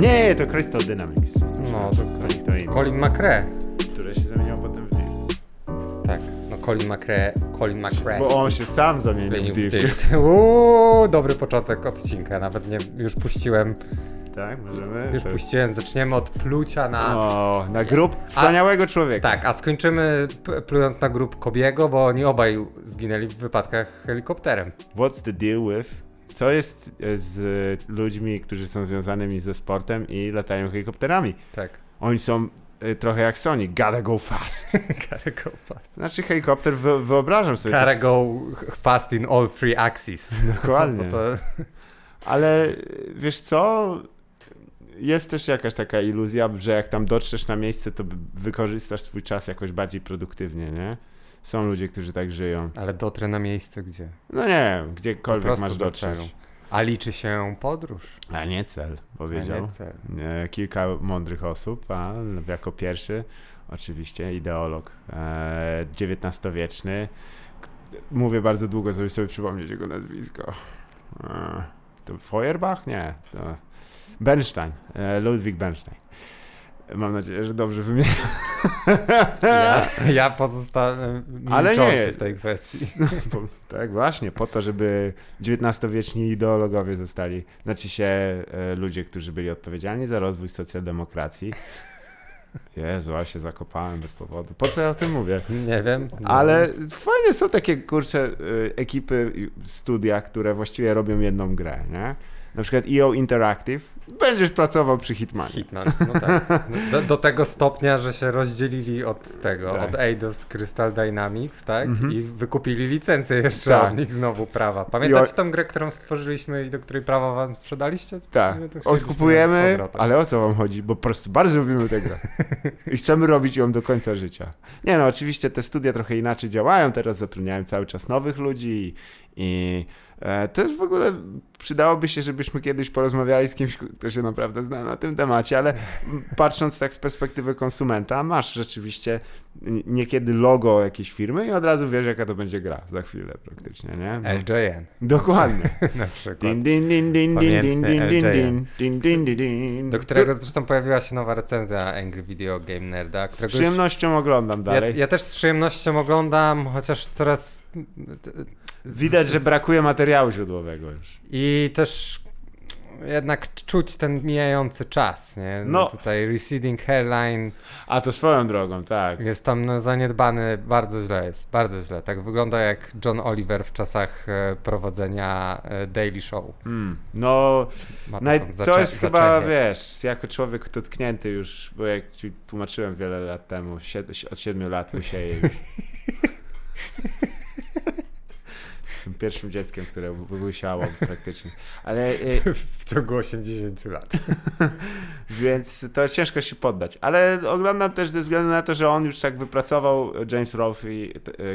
Nie, to Crystal Dynamics. No, to nikt to inny. Colin McRae. Które się zamieniło potem w Dirt. Tak, no Colin McRae, Colin McRae. Bo on się sam zamienił w w Dirt. Dirt. Uuu, dobry początek odcinka, nawet nie, już puściłem, Tak, możemy? już To- puściłem, zaczniemy od plucia na... O, na grób wspaniałego człowieka. Tak, a skończymy plując na grób Kobiego, bo oni obaj zginęli w wypadkach helikopterem. What's the deal with? Co jest e, z ludźmi, którzy są związanymi ze sportem i latają helikopterami? Tak. Oni są e, trochę jak Sonic, gotta go fast. Gotta go fast. Znaczy helikopter, wy, wyobrażam sobie. Gotta jest- go fast in all three axes. Dokładnie. To, Ale wiesz co? Jest też jakaś taka iluzja, że jak tam dotrzesz na miejsce, to wykorzystasz swój czas jakoś bardziej produktywnie, nie? Są ludzie, którzy tak żyją. ale dotrę na miejsce gdzie? No nie gdziekolwiek masz do dotrzeć. celu. A liczy się podróż. A nie cel, a powiedział. nie cel. E, Kilka mądrych osób, a jako pierwszy oczywiście ideolog e, XIX-wieczny. K- Mówię bardzo długo, żeby sobie przypomnieć jego nazwisko. E, to Feuerbach? Nie. To Bernstein. E, Ludwig Bernstein. Mam nadzieję, że dobrze wymieniam. Ja, ja pozostanę Ale nie. w tej kwestii. Bo- tak, właśnie, po to, żeby XIX-wieczni ideologowie zostali, znaczy się e, ludzie, którzy byli odpowiedzialni za rozwój socjaldemokracji. Jezu, a się zakopałem bez powodu. Po co ja o tym mówię? Nie wiem. nie Ale wiem. fajnie są takie, kurcze, ekipy, studia, które właściwie robią jedną grę, nie? Na przykład EO Interactive, będziesz pracował przy Hitmanie. Hitman, no tak. Do, do tego stopnia, że się rozdzielili od tego, Tak. od Eidos Crystal Dynamics, tak? Mhm. I wykupili licencję jeszcze Tak. od nich znowu prawa. Pamiętacie I tą grę, którą stworzyliśmy i do której prawa wam sprzedaliście? Tak, to odkupujemy, ale o co wam chodzi? Bo po prostu bardzo lubimy tę grę. I chcemy robić ją do końca życia. Nie no, oczywiście te studia trochę inaczej działają, teraz zatrudniają cały czas nowych ludzi i, i e, też w ogóle przydałoby się, żebyśmy kiedyś porozmawiali z kimś, kto się naprawdę zna na tym temacie, ale patrząc tak z perspektywy konsumenta, masz rzeczywiście niekiedy logo jakiejś firmy i od razu wiesz, jaka to będzie gra za chwilę praktycznie, nie? No. LJN Dokładnie. na przykład. Din, din, din, din, din, din, din, din, din. Do którego zresztą pojawiła się nowa recenzja Angry Video Game Nerda. Z przyjemnością oglądam Ja, dalej. ja też z przyjemnością oglądam, chociaż coraz. Widać, że brakuje materiału źródłowego już. I też jednak czuć ten mijający czas, nie? No. Tutaj receding hairline A to swoją drogą, tak. jest tam no, zaniedbany, bardzo źle jest, bardzo źle. Tak wygląda jak John Oliver w czasach e, prowadzenia e, Daily Show. Mm. No, naj, to jest chyba, wiesz, jako człowiek dotknięty już, bo jak ci tłumaczyłem wiele lat temu, sied- od siedmiu lat. Tym pierwszym dzieckiem, które wyłysiało praktycznie. Ale e, w ciągu 80 lat. Więc to ciężko się poddać. Ale oglądam też ze względu na to, że on już tak wypracował James Rolfe,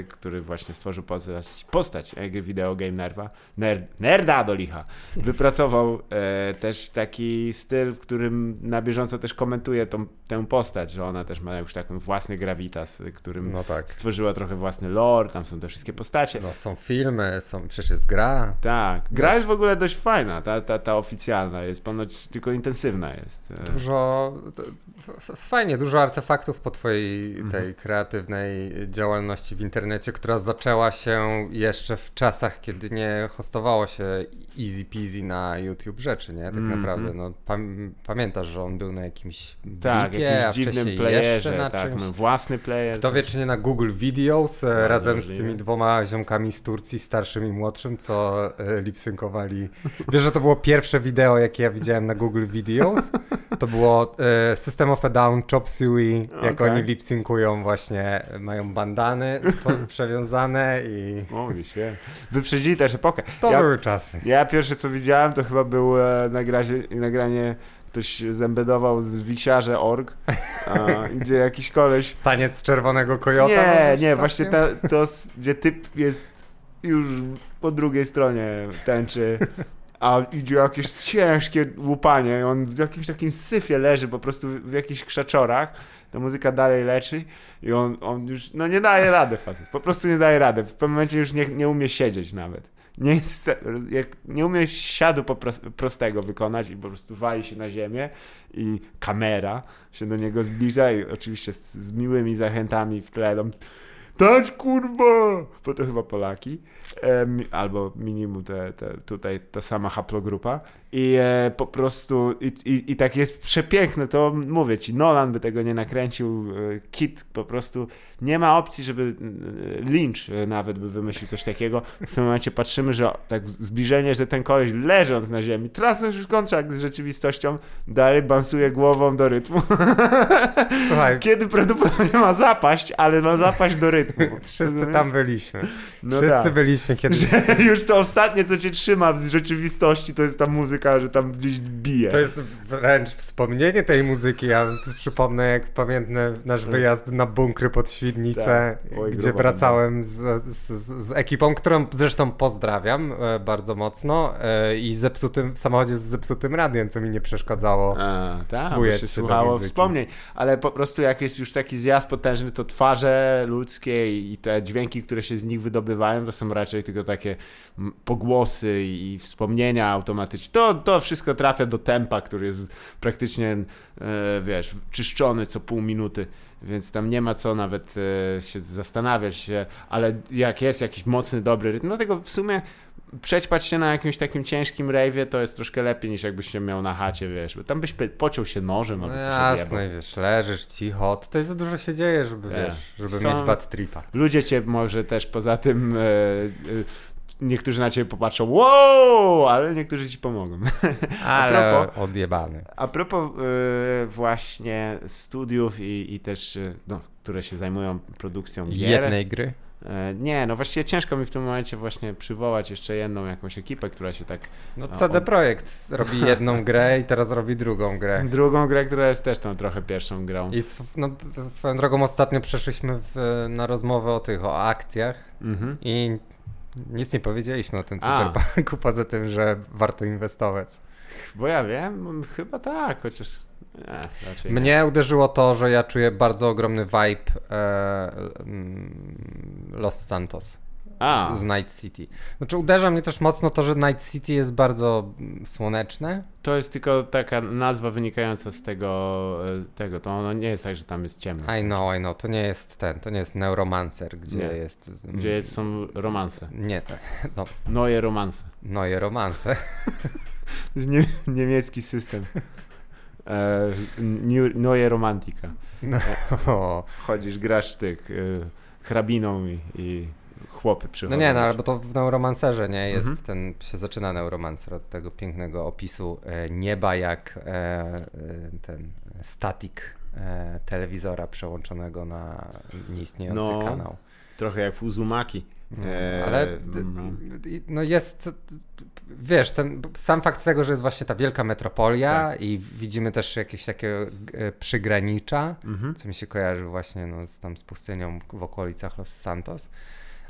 który właśnie stworzył postać, postać jakby Video Game Nerva, nerd, nerda do licha. Wypracował e, też taki styl, w którym na bieżąco też komentuje tą, tę postać, że ona też ma już taki własny gravitas, którym No tak. stworzyła trochę własny lore, tam są te wszystkie postacie. No, są filmy, są, przecież jest gra. Tak, gra Wiesz. jest w ogóle dość fajna, ta, ta, ta oficjalna jest, ponoć tylko intensywna jest. Dużo, fajnie, dużo artefaktów po twojej Mhm. tej kreatywnej działalności w internecie, która zaczęła się jeszcze w czasach, kiedy nie hostowało się easy peasy na YouTube rzeczy, nie? Tak Mhm. naprawdę, no pam- pamiętasz, że on był na jakimś Tak, blipie, a wcześniej playerze, jeszcze na tak, czymś. własny player. Kto wie, czy nie na Google Videos e, razem z tymi dwoma ziomkami z Turcji, starszym i młodszym, co e, lipsynkowali. Wiesz, że to było pierwsze wideo, jakie ja widziałem na Google Videos? To było e, System of a Down, Chop Suey, jak Okej. oni lipsynkują właśnie, mają bandany przewiązane i Mówi się. Wyprzedzili też epokę. to Ja, były czasy. ja pierwsze co widziałem to chyba było e, nagrazie, nagranie ktoś zembedował z wisiarze.org, gdzie jakiś koleś... Taniec czerwonego kojota? Nie, nie, tak właśnie ta, to, gdzie typ jest już po drugiej stronie tęczy, a idzie jakieś ciężkie łupanie i on w jakimś takim syfie leży po prostu w, jakichś krzaczorach, ta muzyka dalej leczy i on, on już, no nie daje rady facet, po prostu nie daje rady, w pewnym momencie już nie, nie umie siedzieć nawet. nie, jak nie umie siadu po pros- prostego wykonać i po prostu wali się na ziemię i kamera się do niego zbliża i oczywiście z, z miłymi zachętami w tle tam Tać kurwa! Bo to chyba Polaki. E, albo minimum te, te, tutaj ta sama haplogrupa. I e, po prostu i, i, i tak jest przepiękne, to mówię ci, Nolan by tego nie nakręcił, e, Kit po prostu nie ma opcji, żeby e, Lynch e, nawet by wymyślił coś takiego. W tym momencie patrzymy, że tak zbliżenie, że ten koleś leżąc na ziemi, tracąc już kontrakt z rzeczywistością, dalej bansuje głową do rytmu. Słuchaj, Kiedy prawdopodobnie ma zapaść, ale ma zapaść do rytmu. wszyscy tam byliśmy. No wszyscy tak. byliśmy kiedy... Że już to ostatnie, co cię trzyma z rzeczywistości, to jest ta muzyka, że tam gdzieś bije. To jest wręcz wspomnienie tej muzyki. Ja przypomnę, jak pamiętny nasz wyjazd na bunkry pod Świdnicę, Tak. Oj, gdzie grubo wracałem z, z, z, ekipą, którą zresztą pozdrawiam e, bardzo mocno e, i zepsutym, w samochodzie z zepsutym radiem, co mi nie przeszkadzało. A, tak, bo się słuchało muzyki. wspomnień, ale po prostu jak jest już taki zjazd potężny, to twarze ludzkie i te dźwięki, które się z nich wydobywają, to są raczej tylko takie mm, pogłosy i wspomnienia automatyczne. To, to wszystko trafia do tempa, który jest praktycznie, e, wiesz, czyszczony co pół minuty, więc tam nie ma co nawet e, się zastanawiać się, ale jak jest jakiś mocny, dobry rytm, no tego w sumie przećpać się na jakimś takim ciężkim rejwie to jest troszkę lepiej niż jakbyś się miał na chacie, wiesz, bo tam byś pociął się nożem No albo coś jasne, wiesz, leżysz cicho, tutaj za dużo się dzieje, żeby, Tak. wiesz, żeby Są- mieć bad tripa. Ludzie cię może też poza tym e, e, niektórzy na ciebie popatrzą wow, ale niektórzy ci pomogą. Ale propos- odjebany. A propos e, właśnie studiów i, i też, e, no, które się zajmują produkcją gier. Jednej gry? E, nie, no właściwie ciężko mi w tym momencie właśnie przywołać jeszcze jedną jakąś ekipę, która się tak No A CD Projekt robi jedną grę i teraz robi drugą grę. Drugą grę, która jest też tą trochę pierwszą grą. I sw- no, swoją drogą ostatnio przeszliśmy w, na rozmowę o tych, o akcjach Mhm. i nic nie powiedzieliśmy o tym cyberpunku, poza tym, że warto inwestować. Bo ja wiem, chyba tak, chociaż nie, raczej nie. Mnie uderzyło to, że ja czuję bardzo ogromny vibe e, Los Santos. A, z, z Night City. Znaczy uderza mnie też mocno to, że Night City jest bardzo mm, słoneczne. to jest tylko taka nazwa wynikająca z tego, e, tego, to ono nie jest tak, że tam jest ciemno. I know, I know. To nie jest ten, to nie jest Neuromancer, gdzie Nie. jest... Gdzie jest, są romanse. Nie, no, Noje romanse. Neue Romanse. To jest nie, niemiecki system. E, neue Romantika. No, o. Chodzisz, grasz tych e, hrabiną i, i chłopy no przychodzą. nie, no ale bo to w Neuromancerze, nie? Jest Mhm. ten, się zaczyna Neuromancer od tego pięknego opisu e, nieba jak e, e, ten statik telewizora przełączonego na nieistniejący No. kanał. Trochę jak w Uzumaki. E, Ale no. d- no jest, wiesz, ten, sam fakt tego, że jest właśnie ta wielka metropolia Tak. i widzimy też jakieś takie przygranicza, Mhm. co mi się kojarzy właśnie no, z, tam z pustynią w okolicach Los Santos.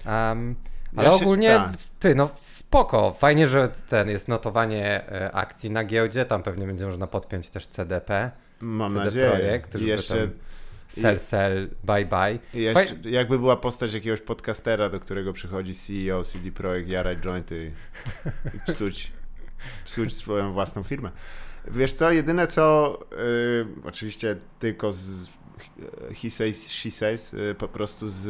Um, Ja ale się- ogólnie, tak. ty, no spoko, fajnie, że ten jest notowanie e, akcji na giełdzie, tam pewnie będzie można podpiąć też CDP, Mam CD nadzieję. Projekt, I jeszcze, sell, sell, bye, bye. jeszcze jakby była postać jakiegoś podcastera, do którego przychodzi CEO CD Projekt, jarać jointy i, i psuć, psuć swoją własną firmę. Wiesz co, jedyne co, y, oczywiście tylko z he says, she says, y, po prostu z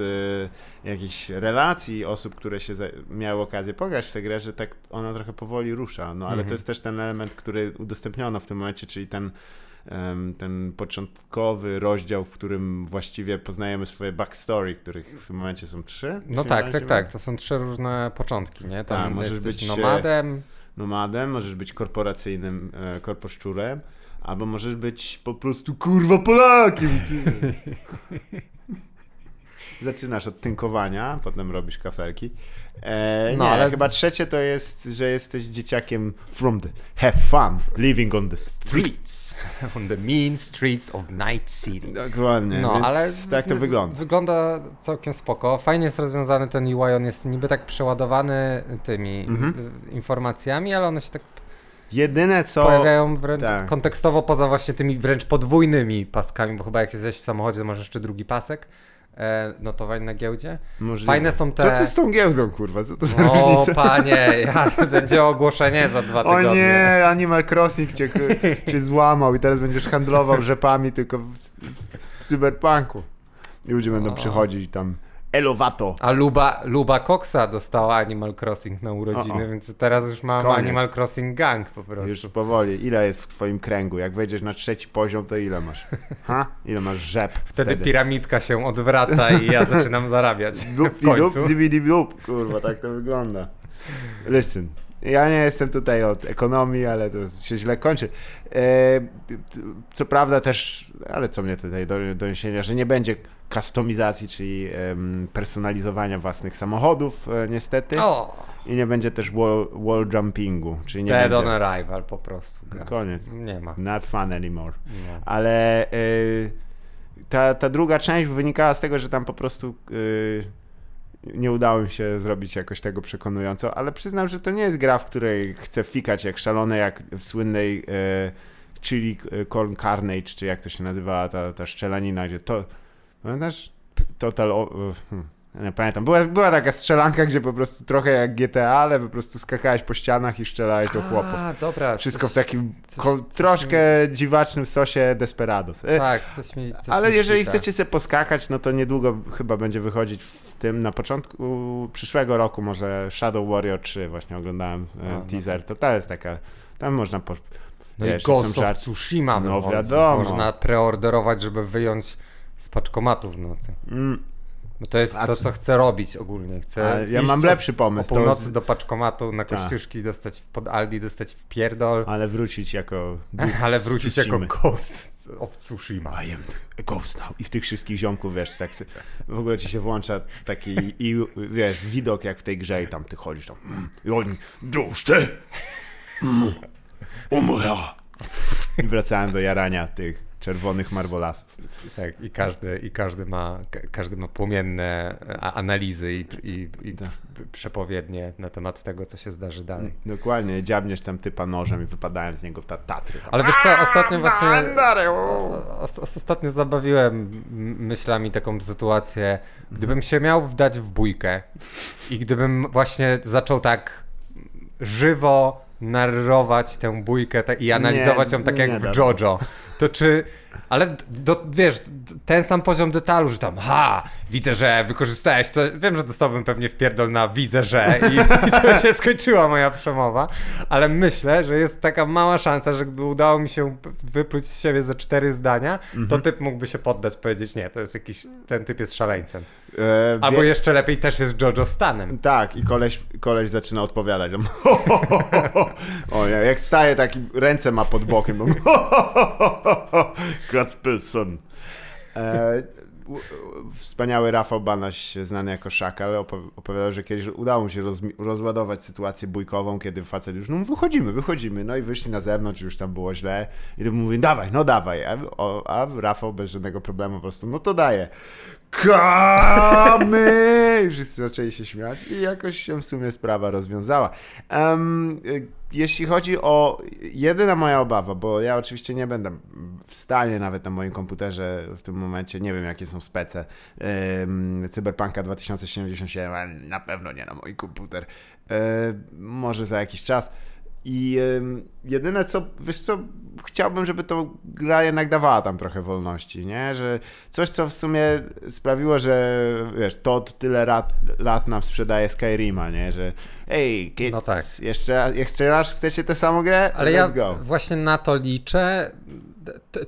y, jakichś relacji osób, które się miały okazję pograć w tę grę, że tak ona trochę powoli rusza, no ale Mhm. to jest też ten element, który udostępniono w tym momencie, czyli ten ten początkowy rozdział, w którym właściwie poznajemy swoje backstory, których w tym momencie są trzy. No tak, tak, tak, to są trzy różne początki, nie? Tam Tak, możesz być, e, nomadem, Nomadem, możesz być korporacyjnym e, korposzczurem, albo możesz być po prostu kurwa Polakiem. Zaczynasz od tynkowania, potem robisz kafelki. E, No, nie, ale- chyba trzecie to jest, że jesteś dzieciakiem from the have fun, living on the streets. on the mean streets of Night City. Dokładnie, No, ale tak to wygląda. Wygląda całkiem spoko. Fajnie jest rozwiązany ten UI, on jest niby tak przeładowany tymi Mhm. informacjami, ale one się tak Jedyne co... pojawiają wręcz tak. kontekstowo poza właśnie tymi wręcz podwójnymi paskami, bo chyba jak jesteś w samochodzie, to masz jeszcze drugi pasek. e, notowań na giełdzie. Możliwe. Fajne są te... Co ty z tą giełdą, kurwa? Co to za O różnica? panie, ja, będzie ogłoszenie za dwa O tygodnie. nie, Animal Crossing cię, cię złamał i teraz będziesz handlował rzepami tylko w, w, w cyberpunku. I ludzie będą O. przychodzić i tam Elovato. A Luba, Luba Coxa dostała Animal Crossing na urodziny, O, o. więc teraz już mam Koniec. Animal Crossing Gang po prostu. Już powoli. Ile jest w twoim kręgu? Jak wejdziesz na trzeci poziom, to ile masz? Ha? Ile masz rzep? Wtedy piramidka się odwraca i ja zaczynam zarabiać Dup, w końcu. dup, zibidi dup. Kurwa, tak to wygląda. Listen. Ja nie jestem tutaj od ekonomii, ale to się źle kończy. E, co prawda też, ale co mnie tutaj do doniesienia, że nie będzie kustomizacji, czyli personalizowania własnych samochodów, e, niestety. O, I nie będzie też wall, wall jumpingu, czyli nie Dead on będzie... Arrival po prostu gra. Koniec. Nie ma. Not fun anymore. Nie. Ale y, ta, ta druga część wynikała z tego, że tam po prostu y, nie udało mi się zrobić jakoś tego przekonująco, ale przyznam, że to nie jest gra, w której chcę fikać jak szalone, jak w słynnej y, Chili Corn Carnage, czy jak to się nazywa ta, ta szczelanina, gdzie to, pamiętasz? Total, o, y, hmm, nie pamiętam, była, była taka strzelanka, gdzie po prostu trochę jak GTA, ale po prostu skakałeś po ścianach i strzelałeś do chłopów. A, dobra. Wszystko coś, w takim coś- ko- coś troszkę dziwacznym sosie Desperados. E, Tak, coś mi coś Ale mi jeżeli chcecie sobie poskakać, no to niedługo chyba będzie wychodzić w tym, na początku przyszłego roku może Shadow Warrior 3, właśnie oglądałem e, A, no teaser, to to jest taka, tam można po, No wiesz, i Ghost of żart- Tsushima No wiadomo. Można preorderować, żeby wyjąć z paczkomatu w nocy. mm, Bo to jest A to, co- chcę robić ogólnie. Chcę ja mam o- lepszy O pomysł, to północy z, do paczkomatu na Tak. kościuszki dostać pod Aldi, dostać w pierdol, ale wrócić jako ale wrócić jako. Ghost of Tsushima. I am the ghost now. I w tych wszystkich ziomków, wiesz, tak w ogóle ci się włącza taki, i, wiesz, widok jak w tej grze i tam ty chodzisz tam mm, i oni, duszty, mm, umrę. I wracałem do jarania tych czerwonych marbolasów. Tak, i każdy, i każdy, ma, ka- każdy ma płomienne analizy i, i, i Tak. przepowiednie na temat tego, co się zdarzy dalej. Dokładnie, dziabniesz tam typa nożem i wypadałem z niego w ta tatry. Ale wiesz co, ostatnio właśnie... Ostatnio zabawiłem myślami taką sytuację, gdybym się miał wdać w bójkę i gdybym właśnie zaczął tak żywo narrować tę bójkę ta- i analizować ją tak nie jak w JoJo, to czy... Ale do, wiesz, ten sam poziom detalu, że tam, ha, widzę, że wykorzystałeś to. Wiem, że dostałbym pewnie w pierdol na widzę, że i, i to się skończyła moja przemowa, ale myślę, że jest taka mała szansa, że gdyby udało mi się wypluć z siebie ze cztery zdania, to typ mógłby się poddać, powiedzieć, nie, to jest jakiś, ten typ jest szaleńcem. E, Albo wie- jeszcze lepiej też jest Jojo Stanem. Tak, i koleś, koleś zaczyna odpowiadać. o, jak staje, taki ręce ma pod bokiem. bo- Kacpelson. E, Wspaniały Rafał Banaś, znany jako Szakal, opo- opowiadał, że kiedyś udało mu się rozładować sytuację bójkową, kiedy facet już, no wychodzimy, wychodzimy, no i wyszli na zewnątrz, już tam było źle i to mówi, dawaj, no dawaj, a, a Rafał bez żadnego problemu po prostu, no to daje. Kamy! Wszyscy zaczęli się śmiać i jakoś się w sumie sprawa rozwiązała. Y, jeśli chodzi o jedyna moja obawa, bo ja oczywiście nie będę w stanie nawet na moim komputerze w tym momencie, nie wiem jakie są spece em, Cyberpunka 2077, ale na pewno nie na mój komputer. E, może za jakiś czas. I jedyne co, wiesz co, chciałbym, żeby to gra jednak dawała tam trochę wolności, nie? Że coś, co w sumie sprawiło, że wiesz, Todd tyle lat, lat nam sprzedaje Skyrima, nie? Że ej, kids, No tak. jeszcze, jeszcze raz chcecie tę samą grę? Ale Let's ja go. właśnie na to liczę.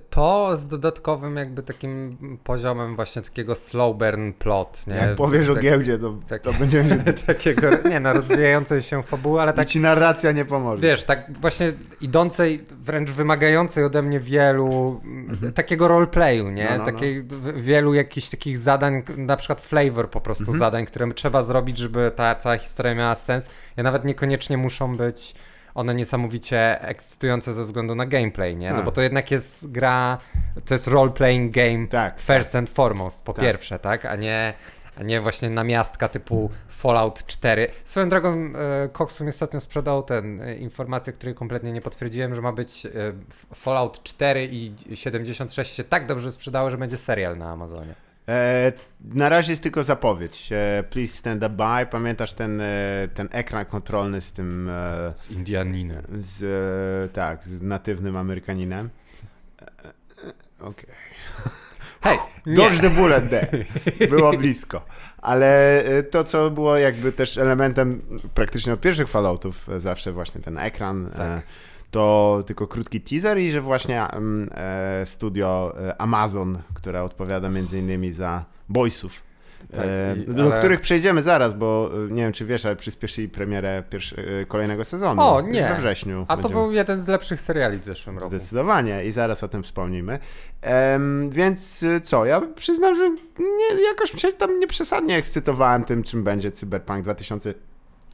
To z dodatkowym jakby takim poziomem właśnie takiego slow burn plot, nie? Jak powiesz o Tak- giełdzie, to, tak- to będzie... takiego, nie no, rozwijającej się fabuły, ale Tak tak ci narracja nie pomoże. Wiesz, tak właśnie idącej, wręcz wymagającej ode mnie wielu m, takiego roleplayu, nie? Mhm. No, no, no. Takiej, w- wielu jakichś takich zadań, na przykład flavor po prostu Mhm. zadań, które trzeba zrobić, żeby ta cała historia miała sens. Ja nawet niekoniecznie muszą być one niesamowicie ekscytujące ze względu na gameplay, nie? No Tak. bo to jednak jest gra, to jest role-playing game Tak. first and foremost, po Tak. pierwsze, tak? A nie, a nie właśnie namiastka typu Fallout 4. Swoją drogą e, Cox mi ostatnio sprzedał ten e, informację, której kompletnie nie potwierdziłem, że ma być e, Fallout 4 i 76 się tak dobrze sprzedało, że będzie serial na Amazonie. E, na razie jest tylko zapowiedź. E, please stand up by. Pamiętasz ten, e, ten ekran kontrolny z tym. Z Indianinem. z, tak, z natywnym Amerykaninem. Okej. Hej, Dodge the bullet there. Było blisko. Ale to, co było jakby też elementem praktycznie od pierwszych Falloutów, zawsze właśnie ten ekran, Tak. e, to tylko krótki teaser i że właśnie mm, e, studio e, Amazon, które odpowiada między innymi za Boysów, Tak, e, i- do ale- których przejdziemy zaraz, bo e, nie wiem, czy wiesz, ale przyspieszyli premierę kolejnego sezonu. O, nie. We wrześniu. A to będziemy- był jeden z lepszych seriali w zeszłym roku. Zdecydowanie i zaraz o tym wspomnimy. Em, więc co, ja przyznam, że nie, jakoś się tam nie przesadnie ekscytowałem tym, czym będzie Cyberpunk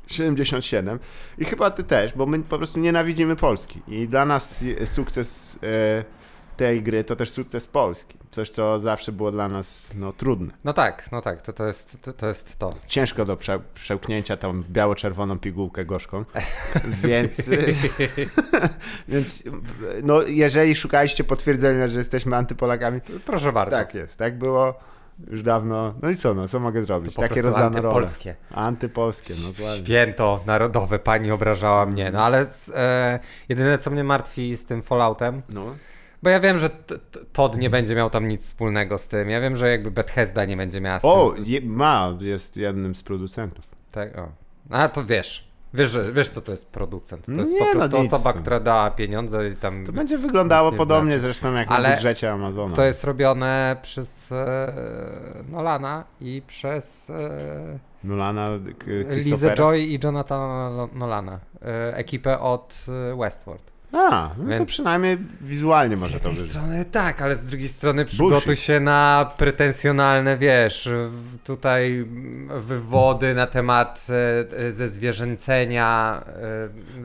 2077 i chyba ty też, bo my po prostu nienawidzimy Polski i dla nas sukces y, tej gry to też sukces Polski. Coś, co zawsze było dla nas no, trudne. No tak, no tak, to, to, jest, to, to jest to. Ciężko do prze, przełknięcia tą biało-czerwoną pigułkę gorzką, więc, więc no, jeżeli szukaliście potwierdzenia, że jesteśmy antypolakami, Proszę bardzo. tak jest, tak było już dawno. No i co, no, co mogę To zrobić? po Takie rozdane role. antypolskie. Antypolskie, no dokładnie. Święto narodowe, pani obrażała mnie. No ale z, e, jedyne, co mnie martwi z tym Falloutem, No. bo ja wiem, że Todd nie będzie miał tam nic wspólnego z tym. Ja wiem, że jakby Bethesda nie będzie miała z O, tym. je, ma, jest jednym z producentów. Tak, o. A to wiesz. Wiesz, wiesz, co to jest producent. To jest Nie, po no prostu nic. osoba, która dała pieniądze i tam. To będzie wyglądało nie podobnie znaczy. zresztą jak Ale na budżecie Amazona. To jest robione przez e, Nolana i przez e, Nolana, Lizę. Joy i Jonathana Nolana. E, ekipę od e, Westworld. A, no to Więc- przynajmniej wizualnie może z to jednej być. strony tak, ale z drugiej strony przygotuj Bullshit. się na pretensjonalne, wiesz, tutaj wywody na temat e, e, ze zwierzęcenia e,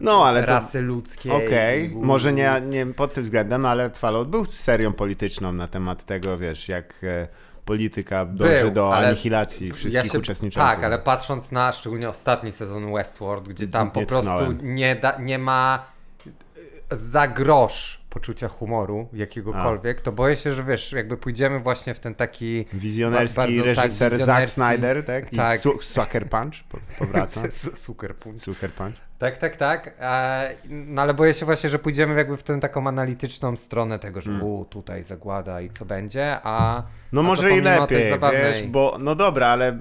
No, ale to- rasy ludzkiej. Okej, U- może nie, nie pod tym względem, ale Fallout był serią polityczną na temat tego, wiesz, jak e, polityka dąży Był, do anihilacji wszystkich uczestniczących. Tak, ale patrząc na szczególnie ostatni sezon Westworld, gdzie tam po prostu nie, da, nie ma za grosz poczucia humoru jakiegokolwiek, to boję się, że wiesz, jakby pójdziemy właśnie w ten taki Wizjonerski Ba- bardzo tak, reżyser Zack wizjonerski. Snyder, tak? I Tak. Su- Sucker Punch po- powraca. su- super punch. Sucker Punch. Tak, tak, tak. No ale boję się właśnie, że pójdziemy jakby w tę taką analityczną stronę tego, że u, tutaj zagłada i co będzie, a No a może i lepiej, zabawnej- wiesz, bo no dobra, ale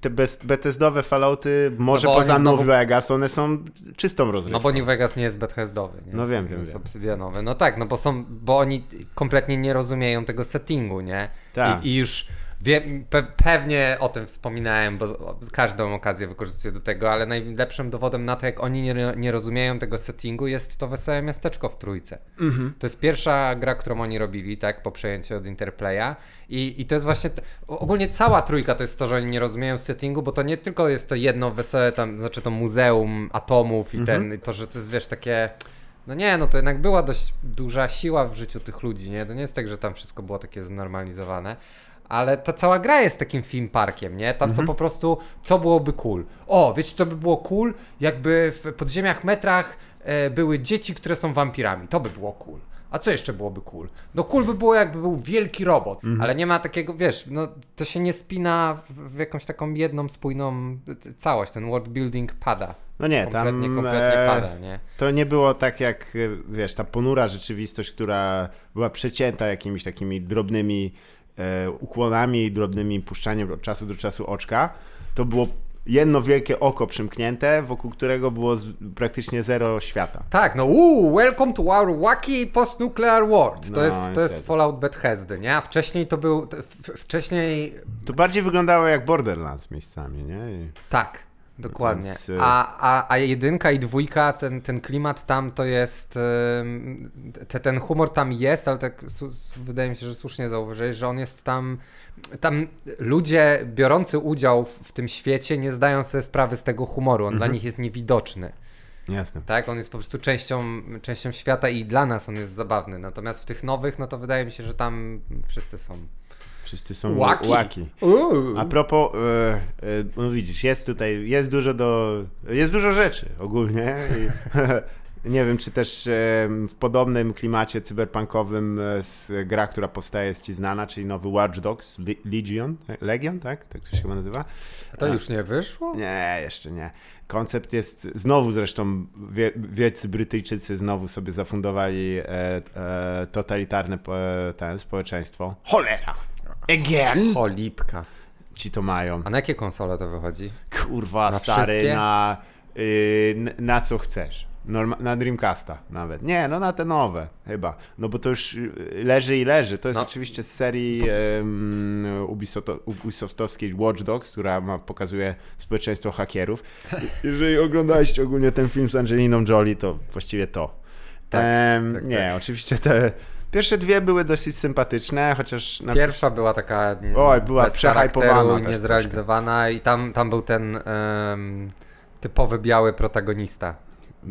te Bethesdowe Fallouty, może No poza znowu- New Vegas, one są czystą No rozrywką. bo New Vegas nie jest Bethesdowy, nie? No wiem, wiem, Jest wiem. obsydianowy. No tak, no bo są, bo oni kompletnie nie rozumieją tego settingu, nie? Tak. I, I już wie, pe, pewnie o tym wspominałem, bo każdą okazję wykorzystuję do tego, ale najlepszym dowodem na to, jak oni nie, nie rozumieją tego settingu, jest to Wesołe Miasteczko w Trójce. Mhm. To jest pierwsza gra, którą oni robili, tak, po przejęciu od Interplaya i, i to jest właśnie, ogólnie cała Trójka to jest to, że oni nie rozumieją settingu, bo to nie tylko jest to jedno wesołe tam, znaczy to muzeum atomów i Mhm. ten, to, że to jest, wiesz, takie... No nie, no to jednak była dość duża siła w życiu tych ludzi, nie? To nie jest tak, że tam wszystko było takie znormalizowane. Ale ta cała gra jest takim film parkiem, nie? Tam są po prostu, co byłoby cool. O, wiecie co by było cool? Jakby w podziemiach metrach e, były dzieci, które są wampirami. To by było cool. A co jeszcze byłoby cool? No cool by było jakby był wielki robot, ale nie ma takiego, wiesz, no to się nie spina w, w jakąś taką jedną, spójną całość. Ten world building pada. No nie, kompletnie, tam kompletnie e, pada, nie? to nie było tak jak, e, wiesz, ta ponura rzeczywistość, która była przecięta jakimiś takimi drobnymi ukłonami, drobnymi puszczaniem od czasu do czasu oczka. To było jedno wielkie oko przymknięte, wokół którego było z, praktycznie zero świata. Tak, no uuu, welcome to our wacky post-nuclear world. To, No, jest, to jest. Fallout Bethesdy, nie? A wcześniej to był, wcześniej, To bardziej wyglądało jak Borderlands miejscami, nie? I... tak, dokładnie. Więc, y- A, a, a jedynka i dwójka, ten, ten klimat tam to jest, te, ten humor tam jest, ale tak wydaje mi się, że słusznie zauważyłeś, że on jest tam, tam ludzie biorący udział w, tym świecie nie zdają sobie sprawy z tego humoru, on dla nich jest niewidoczny. Jasne. Tak, on jest po prostu częścią, częścią świata i dla nas on jest zabawny. Natomiast w tych nowych, no to wydaje mi się, że tam wszyscy są. Wszyscy są Łaki. łaki. A propos, e, e, no widzisz, jest tutaj, jest dużo do, jest dużo rzeczy ogólnie i, Nie wiem, czy też e, w podobnym klimacie cyberpunkowym e, z gra, która powstaje, jest ci znana, czyli nowy Watch Dogs Le- Legion, Legion, tak? Tak to się chyba nazywa? A to już nie wyszło? Nie, jeszcze nie. Koncept jest, znowu zresztą wie, wielcy Brytyjczycy znowu sobie zafundowali e, e, totalitarne po, ten, społeczeństwo. Cholera! Again! Cholipka. Ci to mają. A na jakie konsole to wychodzi? Kurwa, Na stary, wszystkie? na, y, n- na co chcesz. Norma- na Dreamcasta nawet. Nie, no na te nowe chyba. No bo to już y, leży i leży. To jest No. oczywiście z serii um, Ubisoft- Ubisoftowskiej Watch Dogs, która ma, pokazuje społeczeństwo hakerów. Jeżeli oglądaliście ogólnie ten film z Angeliną Jolie, to właściwie to. Tak, Em, tak, nie, tak. oczywiście te pierwsze dwie były dosyć sympatyczne, chociaż... na- Pierwsza była taka Oj, była przehypowana niezrealizowana i tam, tam był ten em, typowy biały protagonista.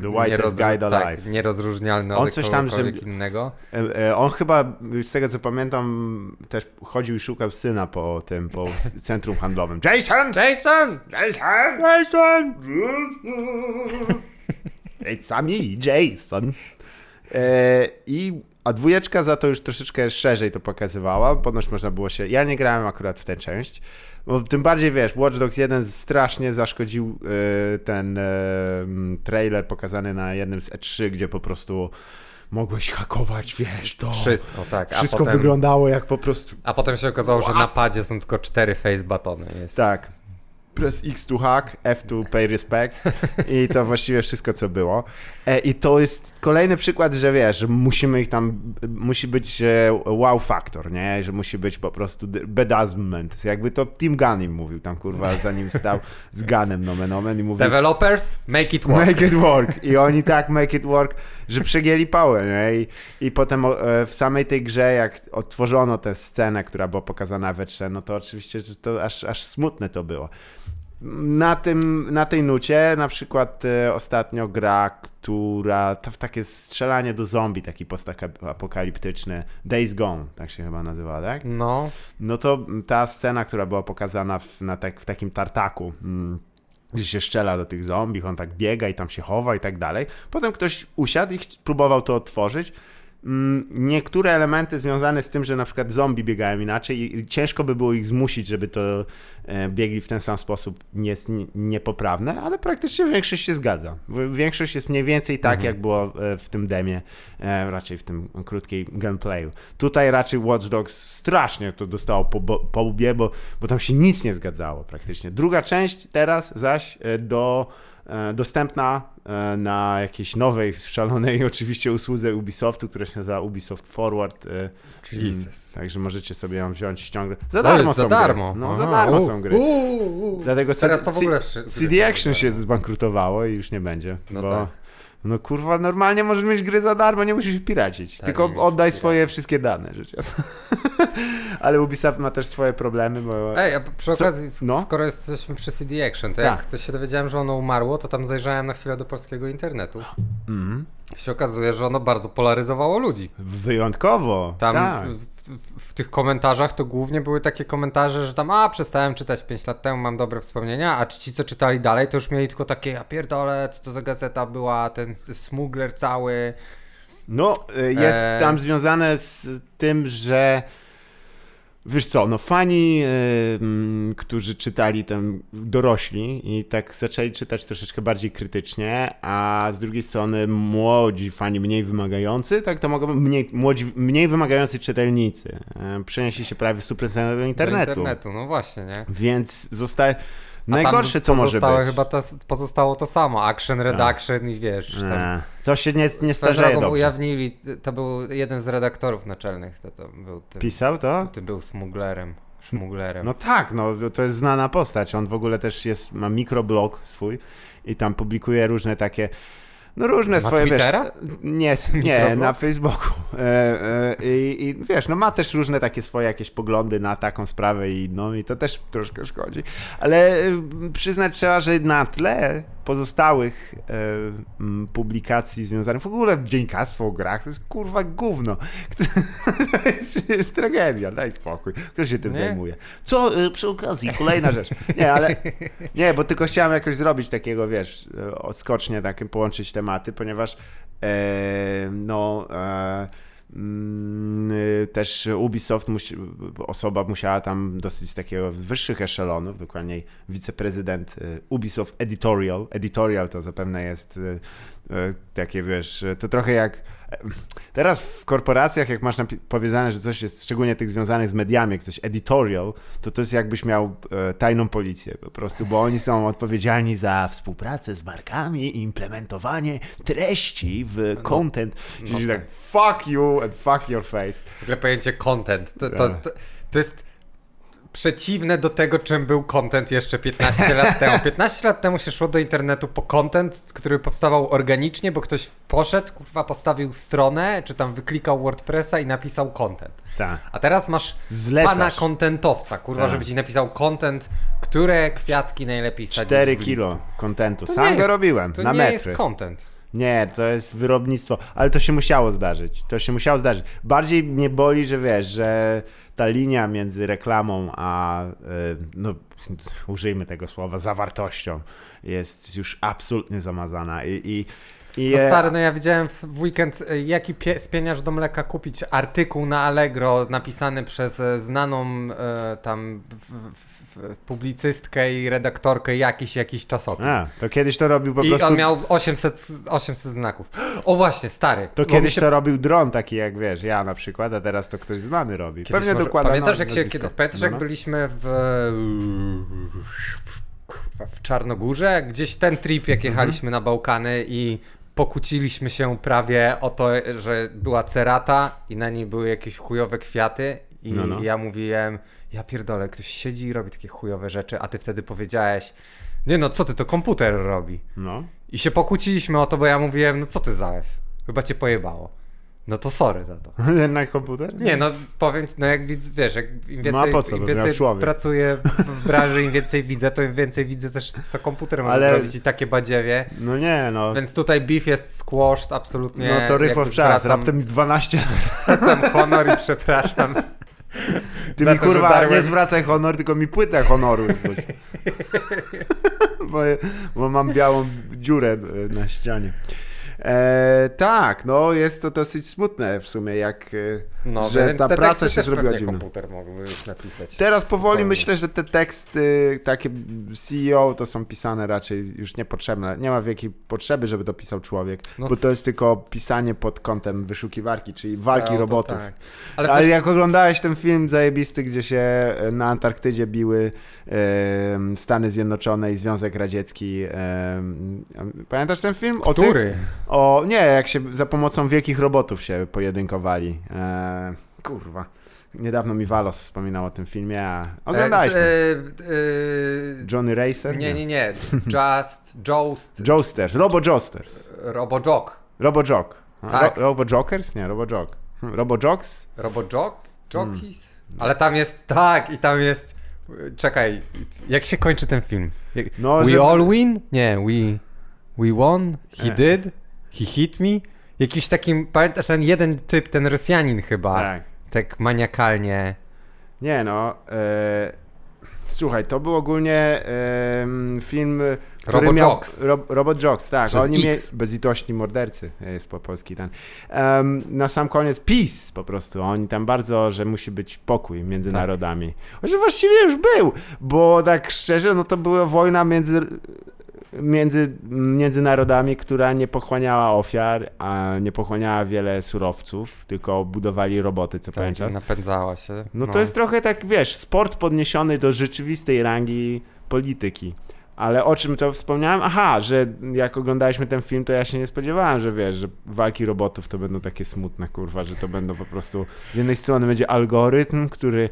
The whitest Nierozru- guy alive. Tak, nierozróżnialny On od coś tam, że- innego. E, e, On chyba, z tego co pamiętam, też chodził i szukał syna po tym, po centrum handlowym. Jason! Jason! Jason! Jason! It's a me, Jason. E, I, a dwójeczka za to już troszeczkę szerzej to pokazywała. Ponoć można było się... Ja nie grałem akurat w tę część. Bo tym bardziej, wiesz, Watch Dogs 1 strasznie zaszkodził e, ten e, m, trailer pokazany na jednym z E3, gdzie po prostu mogłeś hakować, wiesz, to... Wszystko, tak. A Wszystko potem, wyglądało jak po prostu... A potem się okazało, że na padzie są tylko cztery face batony. Jest... Tak. Press X to hack, F to pay respects i to właściwie wszystko, co było. E, I to jest kolejny przykład, że wiesz, że musimy ich tam, musi być e, wow factor, nie? Że musi być po prostu bedazzlement. Jakby to Tim Gunn im mówił tam, kurwa, zanim stał z Gunem nomen omen i mówił Developers, make it work. Make it work. I oni tak make it work, że przegięli pałę, nie? I, i potem e, w samej tej grze, jak otworzono tę scenę, która była pokazana we trzech, no to oczywiście że to aż, aż smutne to było. Na, tym, na tej nucie na przykład e, ostatnio gra, która to w takie strzelanie do zombie, taki postapokaliptyczny, Days Gone, tak się chyba nazywa, tak? No, No to ta scena, która była pokazana w, na tak, w takim tartaku, mm, gdzie się szczela do tych zombie, on tak biega i tam się chowa i tak dalej. Potem ktoś usiadł i próbował to otworzyć. Mm, Niektóre elementy związane z tym, że na przykład zombie biegają inaczej i ciężko by było ich zmusić, żeby to e, biegli w ten sam sposób, jest nie- niepoprawne, ale praktycznie większość się zgadza. Większość jest mniej więcej tak, jak było e, w tym demie, e, raczej w tym krótkiej gameplayu. Tutaj raczej Watch Dogs strasznie to dostało po, po łbie, bo, bo tam się nic nie zgadzało praktycznie. Druga część teraz zaś do, dostępna e, na jakiejś nowej, szalonej oczywiście usłudze Ubisoftu, która się nazywa Ubisoft Forward. e, Jesus. Także możecie sobie ją wziąć, ściągnąć. Za To darmo są za darmo. gry. No, za darmo u, są gry. u, u. Dlatego Teraz to w ogóle CD Action się darmo. zbankrutowało i już nie będzie. No bo, tak. No kurwa, normalnie możesz mieć gry za darmo, nie musisz ich piracić. Tak, tylko oddaj swoje wszystkie dane, rzecz jasna. Ale Ubisoft ma też swoje problemy, bo... Ej, a przy okazji, No. skoro jesteśmy przy CD Action, to Tak. jak to się dowiedziałem, że ono umarło, to tam zajrzałem na chwilę do polskiego internetu. Mhm. Się okazuje, że ono bardzo polaryzowało ludzi. Wyjątkowo, Tam tak. w, w, w tych komentarzach to głównie były takie komentarze, że tam, a przestałem czytać 5 lat temu, mam dobre wspomnienia, a ci, co czytali dalej, to już mieli tylko takie, ja pierdolę, co to za gazeta była, ten smugler cały. No, y, jest Eee. tam związane z tym, że wiesz co, no fani, y, mm, którzy czytali tam dorośli i tak zaczęli czytać troszeczkę bardziej krytycznie, a z drugiej strony młodzi fani, mniej wymagający, tak to mogą mniej, młodzi, mniej wymagający czytelnicy y, przenieśli się prawie w 100% do internetu. Do internetu, no właśnie, nie? Więc zostaje... Najgorsze, co może być. chyba to, pozostało to samo, action, redaction i wiesz, tam to się nie, nie starzeje dobrze. ujawnili, to był jeden z redaktorów naczelnych, to, to był tym, Pisał to? ty był smuglerem, szmuglerem. No tak, no to jest znana postać. On w ogóle też jest, ma mikroblog swój i tam publikuje różne takie, no różne Ma swoje, Twittera? wiesz... Nie, nie, na Facebooku. E, e, i, I wiesz, no ma też różne takie swoje jakieś poglądy na taką sprawę i no i to też troszkę szkodzi. Ale e, przyznać trzeba, że na tle pozostałych e, publikacji związanych w ogóle dziennikarstwo o grach, to jest kurwa gówno. To jest przecież tragedia, daj spokój. Kto się tym Nie? zajmuje? Co, e, przy okazji, kolejna rzecz. Nie, ale nie, bo tylko chciałem jakoś zrobić takiego, wiesz, e, odskocznie takie połączyć tematy, ponieważ no y, też Ubisoft, musi, osoba musiała tam dosyć takiego wyższych eszelonów, dokładniej wiceprezydent y, Ubisoft Editorial. Editorial to zapewne jest y, y, takie, wiesz, to trochę jak Teraz w korporacjach, jak masz powiedziane, że coś jest szczególnie tych związanych z mediami, jak coś editorial, to to jest jakbyś miał e, tajną policję po prostu, bo oni są odpowiedzialni za współpracę z markami i implementowanie treści w content. no Czyli tak. tak, fuck you and fuck your face. W ogóle pojęcie content. To, to, to, to jest przeciwne do tego, czym był content jeszcze 15 lat temu. 15 lat temu się szło do internetu po content, który powstawał organicznie, bo ktoś poszedł, kurwa, postawił stronę, czy tam wyklikał WordPressa i napisał content. Tak. A teraz masz Zlecasz. pana kontentowca, kurwa, Tak. żeby ci napisał content, które kwiatki najlepiej sadzić 4 w ulicy. kilo kontentu. To Sam nie go robiłem To na nie metry. jest content. Nie, to jest wyrobnictwo, ale to się musiało zdarzyć. To się musiało zdarzyć. Bardziej mnie boli, że wiesz, że ta linia między reklamą a, y, no, użyjmy tego słowa, zawartością jest już absolutnie zamazana. I, i, No e, stary, no ja widziałem w weekend, e, jaki pie, spieniarz do mleka kupić artykuł na Allegro napisany przez e, znaną e, tam w, publicystkę i redaktorkę jakiś, jakiś czasopis. a, to kiedyś to robił po I prostu. on miał 800, 800 znaków. O właśnie, stary. To kiedyś się to robił dron taki jak wiesz, ja na przykład, a teraz to ktoś znany robi. Kiedyś Pewnie może- dokładnie. Pamiętasz, jak, się, kiedy, pamiętasz no, no. byliśmy w, w Czarnogórze? Gdzieś ten trip, jak Mhm. jechaliśmy na Bałkany i pokłóciliśmy się prawie o to, że była cerata i na niej były jakieś chujowe kwiaty i No, no. ja mówiłem, ja pierdolę, ktoś siedzi i robi takie chujowe rzeczy, a ty wtedy powiedziałeś, nie no, co ty, to komputer robi. No. I się pokłóciliśmy o to, bo ja mówiłem, no co ty zalew, chyba cię pojebało. No to sorry za to. na komputer? Nie, no powiem, no jak widz, wiesz, jak im No więcej, po co, im więcej pracuję w, branży, im więcej widzę, to im więcej widzę też, co komputer może Ale- zrobić i takie badziewie. No nie, no. Więc tutaj beef jest squashed absolutnie. No to rychło w czas, raptem 12 lat. Zwracam honor i przepraszam. Ty mi to, kurwa darłem- nie zwracaj honor, tylko mi płytę honoru bo, bo mam białą dziurę e, na ścianie. E, tak, no jest to dosyć smutne w sumie, jak e, No, że ta praca się zrobiła dziwna. komputer mógłby już napisać. Teraz powoli Spokojnie. myślę, że te teksty takie CEO to są pisane raczej już niepotrzebne. Nie ma wielkiej potrzeby, żeby to pisał człowiek, No bo to jest tylko pisanie pod kątem wyszukiwarki, czyli walki robotów. tak. Ale, Ale, jak oglądałeś ten film zajebisty, gdzie się e, na Antarktydzie biły em, Stany Zjednoczone i Związek Radziecki. em, pamiętasz ten film? O tych- który? O, nie, jak się za pomocą wielkich robotów się pojedynkowali. E, kurwa. Niedawno mi Walos wspominał o tym filmie, a. E, e, e, Johnny Racer? nie, nie, nie. Just, Joust, Joesters, Robo. Robojok. Robo Jock. A, Tak. Ro, Robo Jokers? Nie, Robo Jock. Hm, Robo Jocks? Robojok? Hmm. Jockeys? Ale tam jest, tak, i tam jest, czekaj, jak się kończy ten film? Jak, No, we że- all win? Nie, we, we won? He Nie. did? He hit me? Jakiś takim, pamiętasz ten jeden typ, ten Rosjanin chyba, tak, Tak. maniakalnie. Nie no. E, słuchaj, to był ogólnie em, film, który Robo miał... Jocks. Ro, Robot Jocks, tak. Przez Oni mieli... Bezlitośni mordercy, jest po polski ten. Em, na sam koniec peace po prostu. Oni tam bardzo, że musi być pokój między Tak. narodami. Że właściwie już był, bo tak szczerze, no to była wojna między między, między narodami, która nie pochłaniała ofiar, a nie pochłaniała wiele surowców, tylko budowali roboty, co Tak, pamiętasz? napędzała się. No to jest trochę tak, wiesz, sport podniesiony do rzeczywistej rangi polityki. Ale o czym to wspomniałem? Aha, że jak oglądaliśmy ten film, to ja się nie spodziewałem, że wiesz, że walki robotów to będą takie smutne, kurwa, że to będą po prostu z jednej strony będzie algorytm, który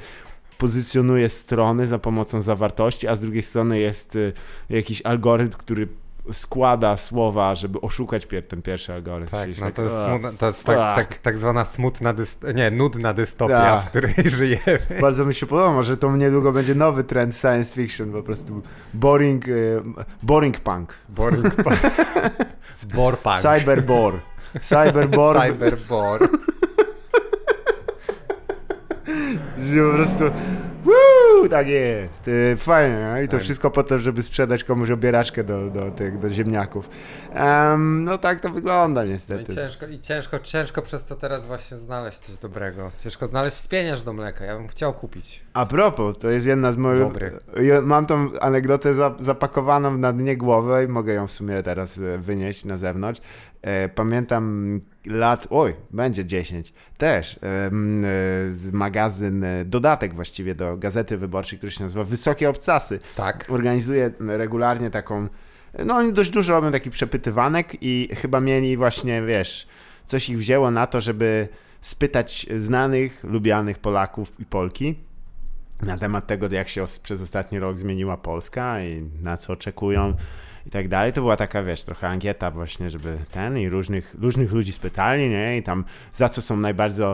pozycjonuje strony za pomocą zawartości, a z drugiej strony jest y, jakiś algorytm, który składa słowa, żeby oszukać pier ten pierwszy algorytm. Tak, no tak, to jest, "Ugh, smutna, to jest tak, fuck". tak, tak zwana smutna, nie, nudna dystopia, Tak. w której żyjemy. Bardzo mi się podoba, może to niedługo będzie nowy trend science fiction, po prostu boring, e, boring punk, Boring punk. Zborpunk. cyberbor, cyberbor, Cyberbor. Że po prostu woo, tak jest, e, fajnie, no? i to wszystko po to, żeby sprzedać komuś obieraczkę do, do, tych, do ziemniaków. Em, no tak to wygląda No I niestety. ciężko, i ciężko, ciężko przez to teraz właśnie znaleźć coś dobrego. Ciężko znaleźć spieniarz do mleka, ja bym chciał kupić. A propos, to jest jedna z moich. Dobry. Ja mam tą anegdotę za, zapakowaną na dnie głowy i mogę ją w sumie teraz e, wynieść na zewnątrz. E, pamiętam lat, oj, będzie 10, też e, e, z magazyn, dodatek właściwie do Gazety Wyborczej, który się nazywa Wysokie Obcasy. Tak. Organizuje regularnie taką, no oni dość dużo robią taki przepytywanek i chyba mieli właśnie, wiesz, coś ich wzięło na to, żeby spytać znanych, lubianych Polaków i Polki na temat tego, jak się przez ostatni rok zmieniła Polska i na co oczekują i tak dalej. To była taka, wiesz, trochę ankieta właśnie, żeby ten i różnych, różnych ludzi spytali, nie? I tam za co są najbardziej,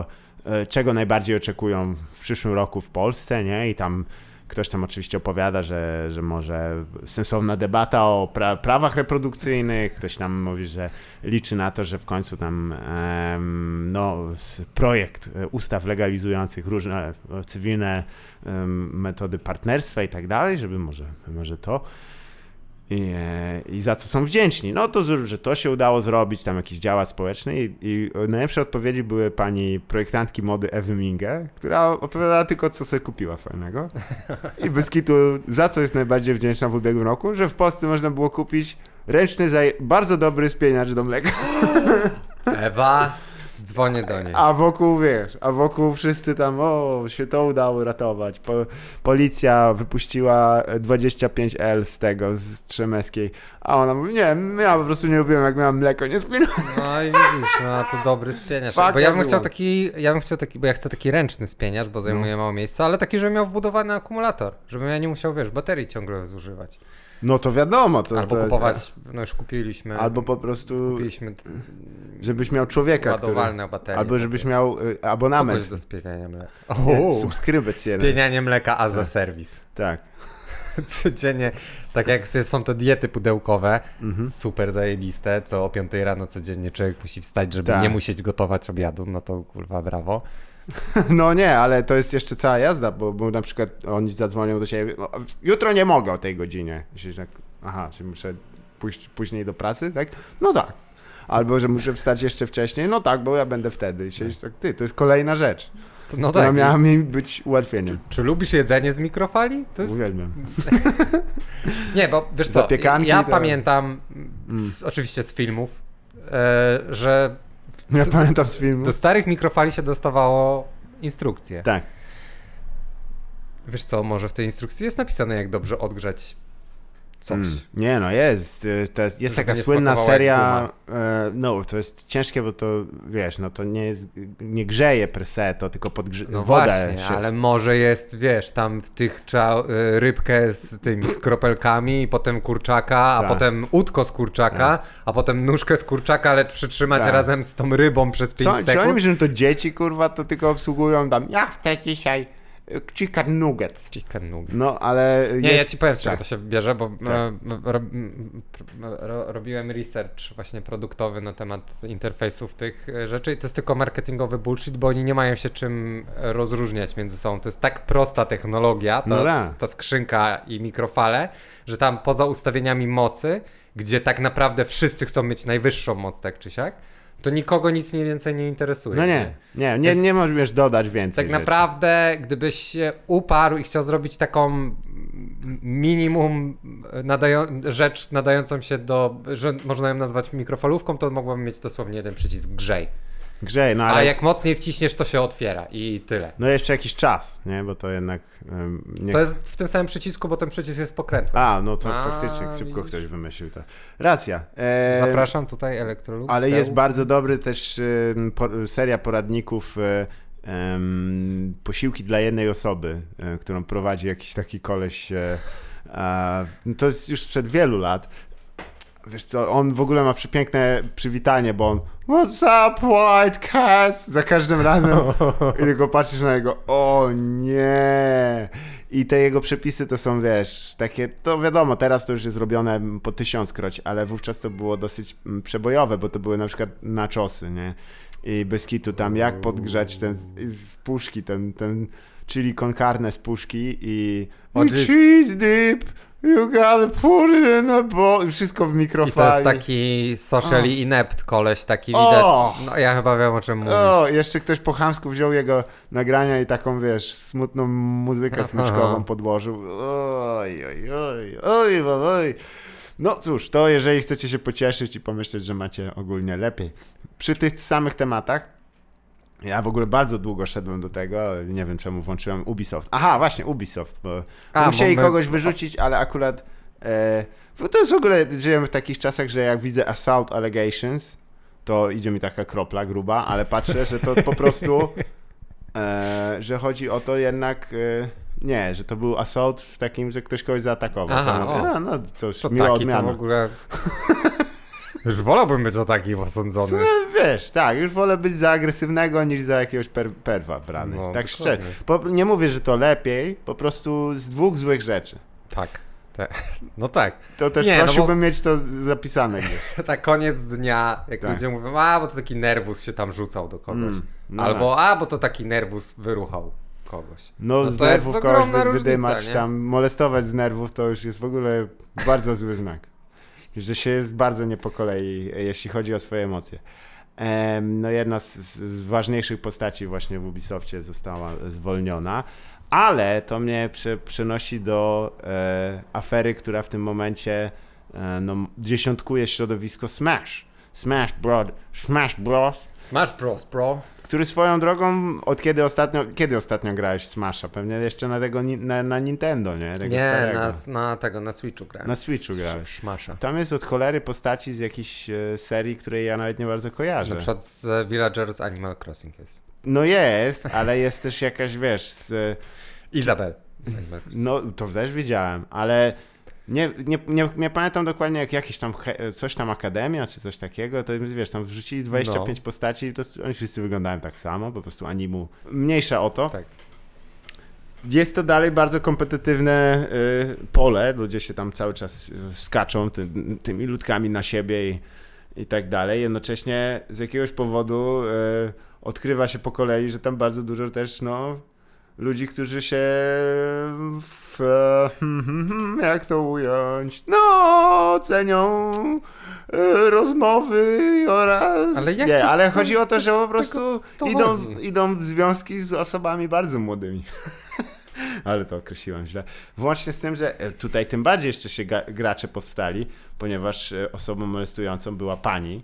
czego najbardziej oczekują w przyszłym roku w Polsce, nie? I tam ktoś tam oczywiście opowiada, że, że może sensowna debata o pra prawach reprodukcyjnych, ktoś tam mówi, że liczy na to, że w końcu tam em, no, projekt e, ustaw legalizujących różne e, cywilne em, metody partnerstwa i tak dalej, żeby może, może to. I, e, I za co są wdzięczni. No to, że to się udało zrobić, tam jakiś działacz społeczny i, i najlepsze odpowiedzi były pani projektantki mody Ewy Minge, która opowiadała tylko, co sobie kupiła fajnego. I bez kitu, za co jest najbardziej wdzięczna w ubiegłym roku, że w Polsce można było kupić ręczny, bardzo dobry spieniacz do mleka. Ewa, dzwonię do niej. A wokół, wiesz, a wokół wszyscy tam, o, się to udało ratować. Po, policja wypuściła 25L z tego, z Trzemeskiej. A ona mówi, nie, ja po prostu nie lubiłem, jak miałam mleko, nie spinałem. No i widzisz, no to dobry spieniarz. Fuck Bo ja bym everyone. chciał taki, ja bym chciał taki, bo ja chcę taki ręczny spieniarz, bo zajmuje mało miejsca, ale taki, żeby miał wbudowany akumulator, żebym ja nie musiał, wiesz, baterii ciągle zużywać. No to wiadomo. To, Albo to, kupować, no już kupiliśmy. Albo po prostu, kupiliśmy żebyś miał człowieka, który... baterie. Albo żebyś miał y, Kogoś abonament. do spieniania mleka. Nie, O, Subskrypcję. spienianie mleka a za serwis. Tak. Codziennie, tak jak są te diety pudełkowe, Mhm. super zajebiste, co o 5 rano codziennie człowiek musi wstać, żeby Tak. nie musieć gotować obiadu, no to kurwa brawo. No nie, ale to jest jeszcze cała jazda, bo, bo na przykład oni zadzwonią do siebie, no, jutro nie mogę o tej godzinie. I się tak, aha, czy muszę pójść później do pracy, tak? No tak. Albo, że muszę wstać jeszcze wcześniej, no tak, bo ja będę wtedy. I tak, ty, to jest kolejna rzecz, No która tak. miała mi być ułatwieniem. Czy lubisz jedzenie z mikrofali? To jest... Uwielbiam. Nie, bo wiesz co, Zapiekanki ja to- pamiętam, z, oczywiście z filmów, e, że Ja pamiętam z filmu. do starych mikrofali się dostawało instrukcje. Tak. Wiesz co, może w tej instrukcji jest napisane, jak dobrze odgrzać coś. Mm. Nie no, jest. y, To jest, jest taka słynna seria. e, No, to jest ciężkie, bo to wiesz, no to nie jest, nie grzeje per se, to tylko podgrze... No woda właśnie, się... ale może jest, wiesz, tam w tych trzeba y, rybkę z tymi z kropelkami, potem kurczaka, a Tak. potem udko z kurczaka, a potem nóżkę z kurczaka, ale przytrzymać Tak. razem z tą rybą przez 5 Co, czy oni sekund. myślą, że to dzieci, kurwa, to tylko obsługują tam, ja chcę dzisiaj chicken nugget. Chicken nugget. No, ale Nie, jest... ja ci powiem, z czego tak. to się bierze, bo Tak. e, ro, ro, robiłem research właśnie produktowy na temat interfejsów tych e, rzeczy i to jest tylko marketingowy bullshit, bo oni nie mają się czym rozróżniać między sobą. To jest tak prosta technologia, ta, No ta skrzynka i mikrofale, że tam poza ustawieniami mocy, gdzie tak naprawdę wszyscy chcą mieć najwyższą moc, tak czy siak, to nikogo nic nie więcej nie interesuje. No nie, nie, nie, Jest- nie możesz dodać więcej Tak rzeczy. naprawdę, gdybyś się uparł i chciał zrobić taką minimum nadają- rzecz nadającą się do, że można ją nazwać mikrofalówką, to mogłabym mieć dosłownie jeden przycisk grzej. Grzej, no ale... A jak mocniej wciśniesz, to się otwiera i tyle. No jeszcze jakiś czas, nie? Bo to jednak... Um, nie... To jest w tym samym przycisku, bo ten przycisk jest pokrętny. A, no to A, faktycznie szybko widzisz. ktoś wymyślił to. Racja. E, Zapraszam tutaj Electrolux. Ale jest bardzo dobry też em, po, seria poradników e, posiłki dla jednej osoby, e, którą prowadzi jakiś taki koleś. E, a, to jest już sprzed wielu lat. Wiesz co, on w ogóle ma przepiękne przywitanie, bo on What's up, white cats? Za każdym razem. I tylko patrzysz na niego, o nie. I te jego przepisy to są, wiesz, takie, to wiadomo, teraz to już jest robione po tysiąckroć, ale wówczas to było dosyć mm, przebojowe, bo to były na przykład naczosy, nie? I bez kitu tam, jak podgrzać ten z, puszki, ten, ten chili con carne z puszki i, i cheese dip, you gotta put it in a bowl, wszystko w I to mikrofali. jest taki socially inept koleś, taki O! widać. No ja chyba wiem o czym mówisz. O, jeszcze ktoś po chamsku wziął jego nagrania i taką, wiesz, smutną muzykę smyczkową podłożył. Oj, oj, oj, oj, oj, oj. No cóż, to jeżeli chcecie się pocieszyć i pomyśleć, że macie ogólnie lepiej. Przy tych samych tematach, ja w ogóle bardzo długo szedłem do tego, nie wiem czemu włączyłem Ubisoft. Aha, właśnie Ubisoft, bo A, musieli bo my- kogoś wyrzucić, ale akurat e, to jest w ogóle, żyjemy w takich czasach, że jak widzę assault allegations, to idzie mi taka kropla gruba, ale patrzę, że to po prostu, e, że chodzi o to jednak, e, nie, że to był assault w takim, że ktoś kogoś zaatakował. Aha, to, no, no, to już To miła taki to odmiana. w ogóle... Już wolałbym być o takim osądzony. No, wiesz, tak, już wolę być za agresywnego niż za jakiegoś per, perwa brany. No, tak szczerze. Po, nie mówię, że to lepiej, po prostu z dwóch złych rzeczy. Tak. Te- No tak. To też Nie, no bo- prosiłbym mieć to zapisane. Tak koniec dnia, jak Tak. ludzie mówią, a bo to taki nerwus się tam rzucał do kogoś. Mm, no Albo a bo to taki nerwus wyruchał kogoś. No, No z to jest nerwów kogoś różnica, wydymać, nie? tam molestować z nerwów, to już jest w ogóle bardzo zły znak. Że się jest bardzo nie po kolei, jeśli chodzi o swoje emocje. Em, no jedna z, z, ważniejszych postaci właśnie w Ubisoftie została zwolniona, ale to mnie prze, przenosi do e, afery, która w tym momencie e, no, dziesiątkuje środowisko Smash. Smash Bros. Smash Bros. Smash Bros, bro. Który swoją drogą, od kiedy ostatnio, kiedy ostatnio grałeś Smasha? Pewnie jeszcze na tego, na, na Nintendo, nie? Tego Nie, starego. na, na tego, na Switchu grałem. Na Switchu grałeś. Szmasza. Tam jest od cholery postaci z jakiejś e, serii, której ja nawet nie bardzo kojarzę. Na przykład z e, Villagers Animal Crossing jest. No jest, ale jest też jakaś, wiesz, z, Izabel z Animal Crossing. no to też widziałem, ale nie, nie, nie, nie pamiętam dokładnie jak jakieś tam, coś tam Akademia czy coś takiego, to wiesz, tam wrzucili 25 No. postaci i to oni wszyscy wyglądają tak samo, po prostu animu. Mniejsza o to. Tak. Jest to dalej bardzo kompetytywne y, pole, ludzie się tam cały czas y, skaczą ty, tymi ludkami na siebie i, i tak dalej. Jednocześnie z jakiegoś powodu y, odkrywa się po kolei, że tam bardzo dużo też no, ludzi, którzy się w, jak to ująć, no cenią y, rozmowy oraz... Ale nie, to- ale chodzi o to, że po prostu idą, chodzi? idą w związki z osobami bardzo młodymi. Ale to określiłem źle. Włącznie z tym, że e, tutaj tym bardziej jeszcze się gracze powstali, ponieważ e, osobą molestującą była pani,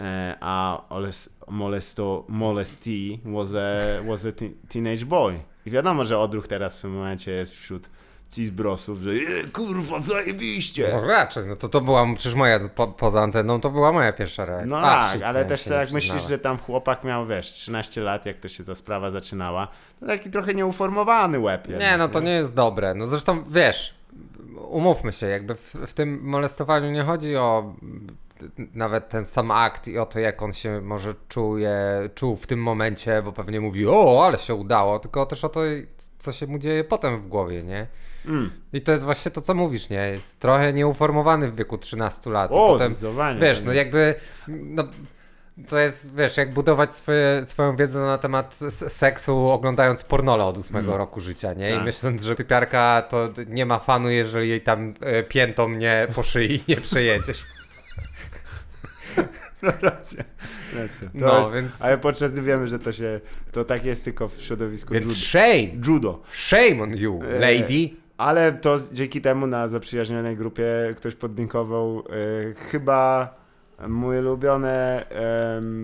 e, a oles- molesto, molestee was a, was a te- teenage boy. I wiadomo, że odruch teraz w tym momencie jest wśród cisbrosów, że e, kurwa, zajebiście. No raczej, no to to była przecież moja, po, poza anteną, to była moja pierwsza reakcja. No A, tak, ale też tak nie jak myślisz, że tam chłopak miał, wiesz, 13 lat, jak to się ta sprawa zaczynała, to taki trochę nieuformowany łeb. Nie, jednak, no to nie jest dobre. No zresztą wiesz, umówmy się, jakby w, w tym molestowaniu nie chodzi o nawet ten sam akt i o to, jak on się może czuje, czuł w tym momencie, bo pewnie mówi, o, ale się udało, tylko też o to, co się mu dzieje potem w głowie, nie? Mm. I to jest właśnie to, co mówisz, nie? Jest trochę nieuformowany w wieku 13 lat. I O, potem, wiesz, to no jakby, no, to jest, wiesz, jak budować swoje, swoją wiedzę na temat seksu oglądając pornole od ósmego Mm. roku życia, nie? I Tak. myśląc, że typiarka to nie ma fanu, jeżeli jej tam e, piętą nie po szyi nie przejedziesz. Racja, racja. To No, jest, więc- Ale podczas gdy wiemy, że to się, to tak jest tylko w środowisku Więc judo. shame, judo. shame on you, E, lady. Ale to dzięki temu na zaprzyjaźnionej grupie ktoś podlinkował e, chyba moje ulubione,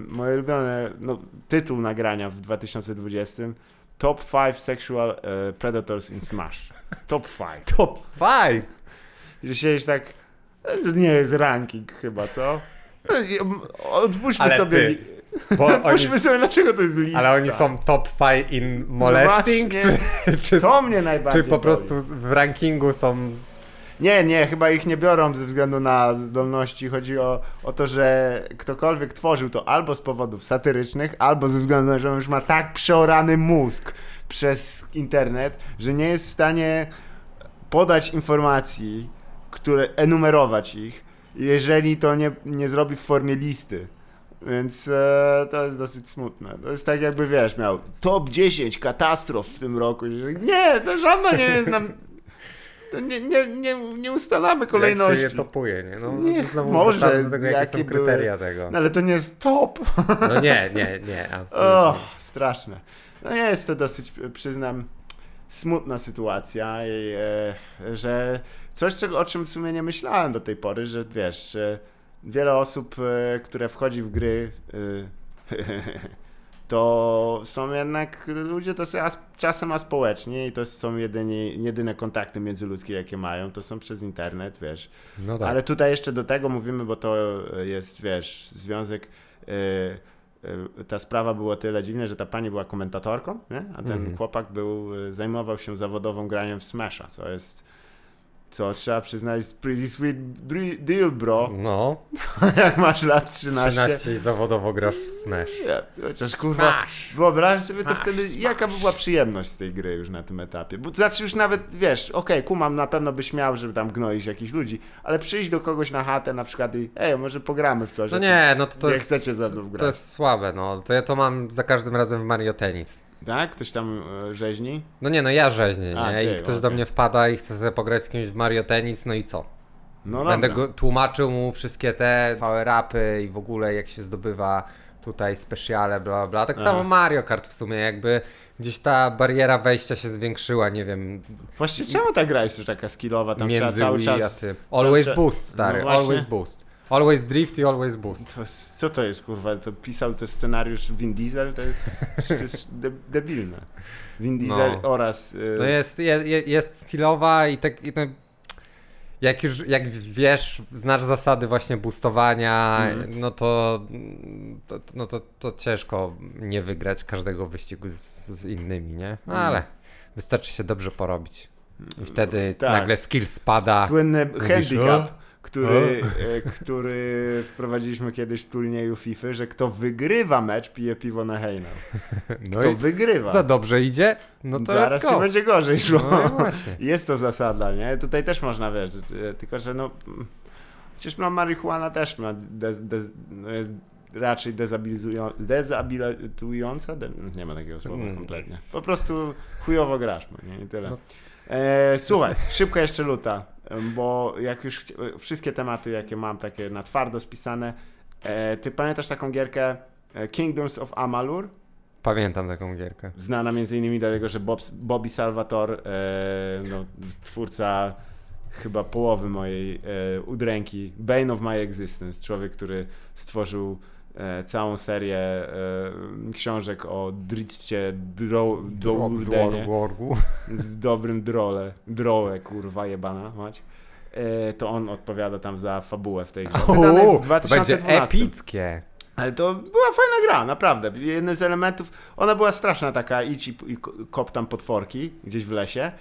moje ulubione no, tytuł nagrania w 2020 Top 5 Sexual e, Predators in Smash. Top 5. Top 5. Że siedzisz tak, to nie jest ranking chyba, co? M, Odpuśćmy Ale sobie, ty, Bo oni, odpuśćmy sobie, dlaczego to jest lista. ale oni są top 5 in molesting, No czy, czy, To mnie najbardziej czy po boli. prostu w rankingu są Nie, nie, chyba ich nie biorą ze względu na zdolności. Chodzi o, o to, że ktokolwiek tworzył to albo z powodów satyrycznych, albo ze względu na to, że on już ma tak przeorany mózg przez internet, że nie jest w stanie podać informacji, które enumerować ich, jeżeli to nie, nie zrobi w formie listy. Więc e, to jest dosyć smutne. To jest tak jakby, wiesz, miał top 10 katastrof w tym roku. Nie, to żadna nie jest nam... To nie, nie, nie, nie ustalamy kolejności. Jak się je topuje, nie? No, Nie, znowu może, do tego, jakie jakie są kryteria tego. No ale to nie jest top. No nie, nie, nie, absolutnie. O, straszne. No jest to dosyć, przyznam, smutna sytuacja e, że coś, czego, o czym w sumie nie myślałem do tej pory, że wiesz, że wiele osób, e, które wchodzi w gry, e, to są jednak ludzie to są as, czasem aspołeczni i to są jedynie, jedyne kontakty międzyludzkie, jakie mają, to są przez internet, wiesz. No tak. Ale tutaj jeszcze do tego mówimy, bo to jest, wiesz, związek. e, ta sprawa była tyle dziwna, że ta pani była komentatorką, nie? a ten Mhm. chłopak był, zajmował się zawodową graniem w Smasha, co jest, co trzeba przyznać, jest pretty sweet deal, bro. No, Jak masz lat 13. 13 i zawodowo grasz w Smash. Ja, chociaż kurwa, wyobraź sobie to wtedy, jaka by była przyjemność z tej gry już na tym etapie. Bo to znaczy już nawet, wiesz, okej, kumam, na pewno byś miał, żeby tam gnoić jakichś ludzi, ale przyjść do kogoś na chatę na przykład i ej, może pogramy w coś. No nie, no to, to nie jest, chcecie za to grać. to jest słabe, no. To ja to mam za każdym razem w Mario Tennis. Tak? Ktoś tam e, rzeźni? No nie, no ja rzeźnię, A, nie? ty, I ktoś do okej. mnie wpada i chce sobie pograć z kimś w Mario Tennis, no i co? No Będę go tłumaczył mu wszystkie te power-upy i w ogóle jak się zdobywa tutaj specjale, bla bla. Tak samo Mario Kart w sumie, jakby gdzieś ta bariera wejścia się zwiększyła, nie wiem, Właściwie czemu ta gra jest już taka skillowa? Tam trzeba między cały Wii czas... Always trzeba- boost, stary, No właśnie. always boost. Always drift i always boost. To, co to jest, kurwa? To pisał ten scenariusz Vin Diesel? To jest, to jest de, debilne. Vin Diesel No. oraz... e, No jest, jest, jest stylowa i tak, i no, jak już, jak wiesz, znasz zasady właśnie boostowania, Mhm. no to, to, no to, to ciężko nie wygrać każdego wyścigu z, z innymi, nie? No, Mhm. ale wystarczy się dobrze porobić. I wtedy Tak. nagle skill spada. Słynny Mówisz, handicap? Który, e, który wprowadziliśmy kiedyś w turnieju FIFA, że kto wygrywa mecz, pije piwo na hejnał. No Kto i wygrywa. za dobrze idzie, no to Zaraz go. będzie gorzej szło. No i właśnie. Jest to zasada, nie? Tutaj też można, wiesz, e, tylko że no... Przecież no marihuana też ma, no jest raczej dezabilizują, dezabilitująca, de, nie ma takiego słowa Mm. kompletnie. Po prostu chujowo grasz, no nie? I tyle. No. E, słuchaj, szybko jeszcze luta, bo jak już wszystkie tematy, jakie mam takie na twardo spisane, e, ty pamiętasz taką gierkę e, Kingdoms of Amalur? Pamiętam taką gierkę. Znana między innymi dlatego, że Bob, Bobby Salvator, e, no, twórca chyba połowy mojej e, udręki, Bane of My Existence, człowiek, który stworzył całą serię e, książek o Dritcie Dourdenie z dobrym drole, drole kurwa jebana mać. E, to on odpowiada tam za fabułę w tej grze. Wydanej w To będzie 2012. epickie. Ale to była fajna gra, naprawdę. Jeden z elementów, ona była straszna taka, idź i, i kop tam potworki gdzieś w lesie,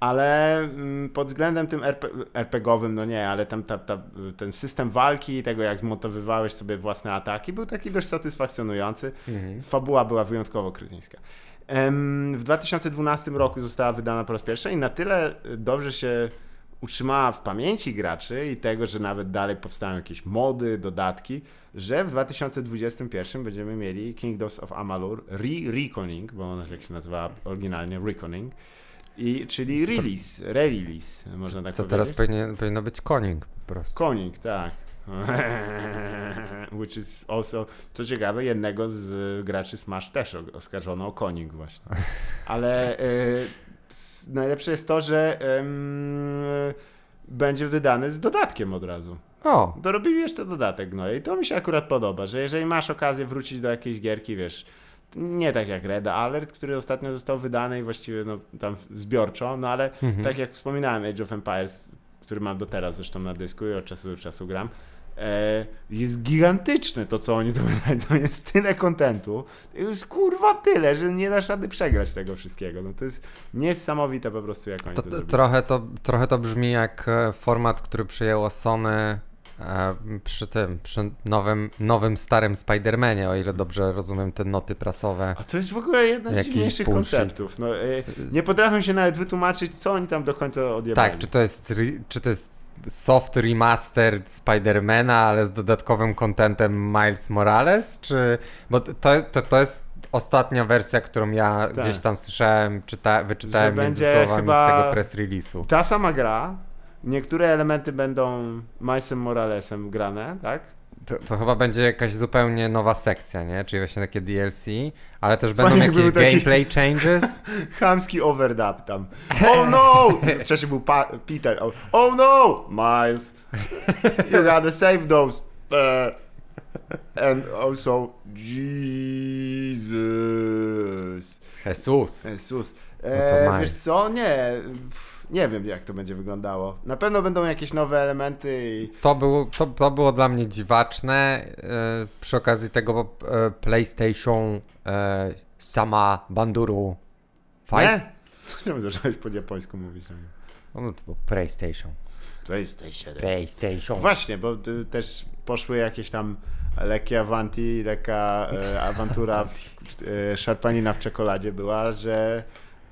ale mm, pod względem tym RP, RPGowym, no nie, ale tam ta, ta, ten system walki, tego jak zmontowywałeś sobie własne ataki, był taki dość satysfakcjonujący. Mhm. Fabuła była wyjątkowo krytyńska. W 2012 roku została wydana po raz pierwszy i na tyle dobrze się utrzymała w pamięci graczy i tego, że nawet dalej powstają jakieś mody, dodatki, że w 2021 będziemy mieli Kingdoms of Amalur Re-Reckoning, bo ona jak się nazywa oryginalnie Reckoning, i, czyli release, re-release, można tak To powiedzieć. teraz powinien, powinno być koning po prostu. Konik, tak. Which is also, co ciekawe, jednego z graczy Smash też oskarżono o konik właśnie. Ale s- najlepsze jest to, że em, będzie wydany z dodatkiem od razu. O, Dorobili jeszcze dodatek, no i to mi się akurat podoba, że jeżeli masz okazję wrócić do jakiejś gierki, wiesz, nie tak jak Red Alert, który ostatnio został wydany i właściwie no, tam zbiorczo, no ale Mhm. tak jak wspominałem, Age of Empires, który mam do teraz zresztą na dysku i od czasu do czasu gram, e, jest gigantyczne to, co oni to wydają. Tam jest tyle kontentu. Jest kurwa tyle, że nie dasz rady przegrać tego wszystkiego. No to jest niesamowite po prostu, jak oni to, To, to trochę, to, trochę to brzmi jak e, format, który przyjęło Sony e, przy tym, przy nowym, nowym starym Spider-Manie, o ile dobrze rozumiem te noty prasowe. A to jest w ogóle jedna z dziwniejszych konceptów. No, e, nie potrafię się nawet wytłumaczyć, co oni tam do końca odjebali. Tak, czy to jest, czy to jest soft remaster Spidermana, ale z dodatkowym kontentem Miles Morales, czy... Bo to, to, to jest ostatnia wersja, którą ja Tak. gdzieś tam słyszałem, czyta, wyczytałem Że między słowami z tego press release'u. Ta sama gra, niektóre elementy będą Milesem Moralesem grane, tak? To, to chyba będzie jakaś zupełnie nowa sekcja, nie? Czyli właśnie takie DLC, ale też będą Fajnie, jakieś był taki- gameplay changes. Chamski overdub tam. Oh no! Wcześniej był pa- Peter. Oh, oh no! Miles. You gotta save those. Uh, and also Jesus. Jesus. Jezus. No E, to wiesz Miles. co? Nie. Nie wiem, jak to będzie wyglądało. Na pewno będą jakieś nowe elementy i... To było, to, to było dla mnie dziwaczne. e, przy okazji tego e, PlayStation e, Sama Banduru 5. Nie? Czemu zacząłeś po japońsku mówić? No to było PlayStation. PlayStation. PlayStation. Właśnie, bo y, też poszły jakieś tam lekkie awanti, lekka e, awantura, w, e, szarpanina w czekoladzie była, że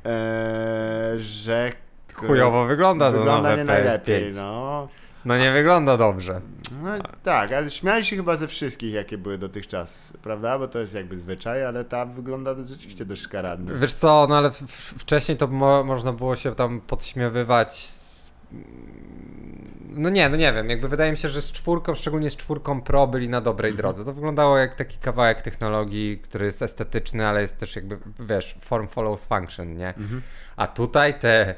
e, że Chujowo wygląda to wygląda nowe nie PS5. najlepiej, no. No nie wygląda dobrze. no. Tak, ale śmiali się chyba ze wszystkich, jakie były dotychczas, prawda? Bo to jest jakby zwyczaj, ale ta wygląda rzeczywiście dość szkaradnie. Wiesz co, no ale wcześniej to mo, można było się tam podśmiewywać z... No nie, no nie wiem, jakby wydaje mi się, że z czwórką, szczególnie z czwórką Pro byli na dobrej Mhm. drodze. To wyglądało jak taki kawałek technologii, który jest estetyczny, ale jest też jakby, wiesz, form follows function, nie? Mhm. A tutaj te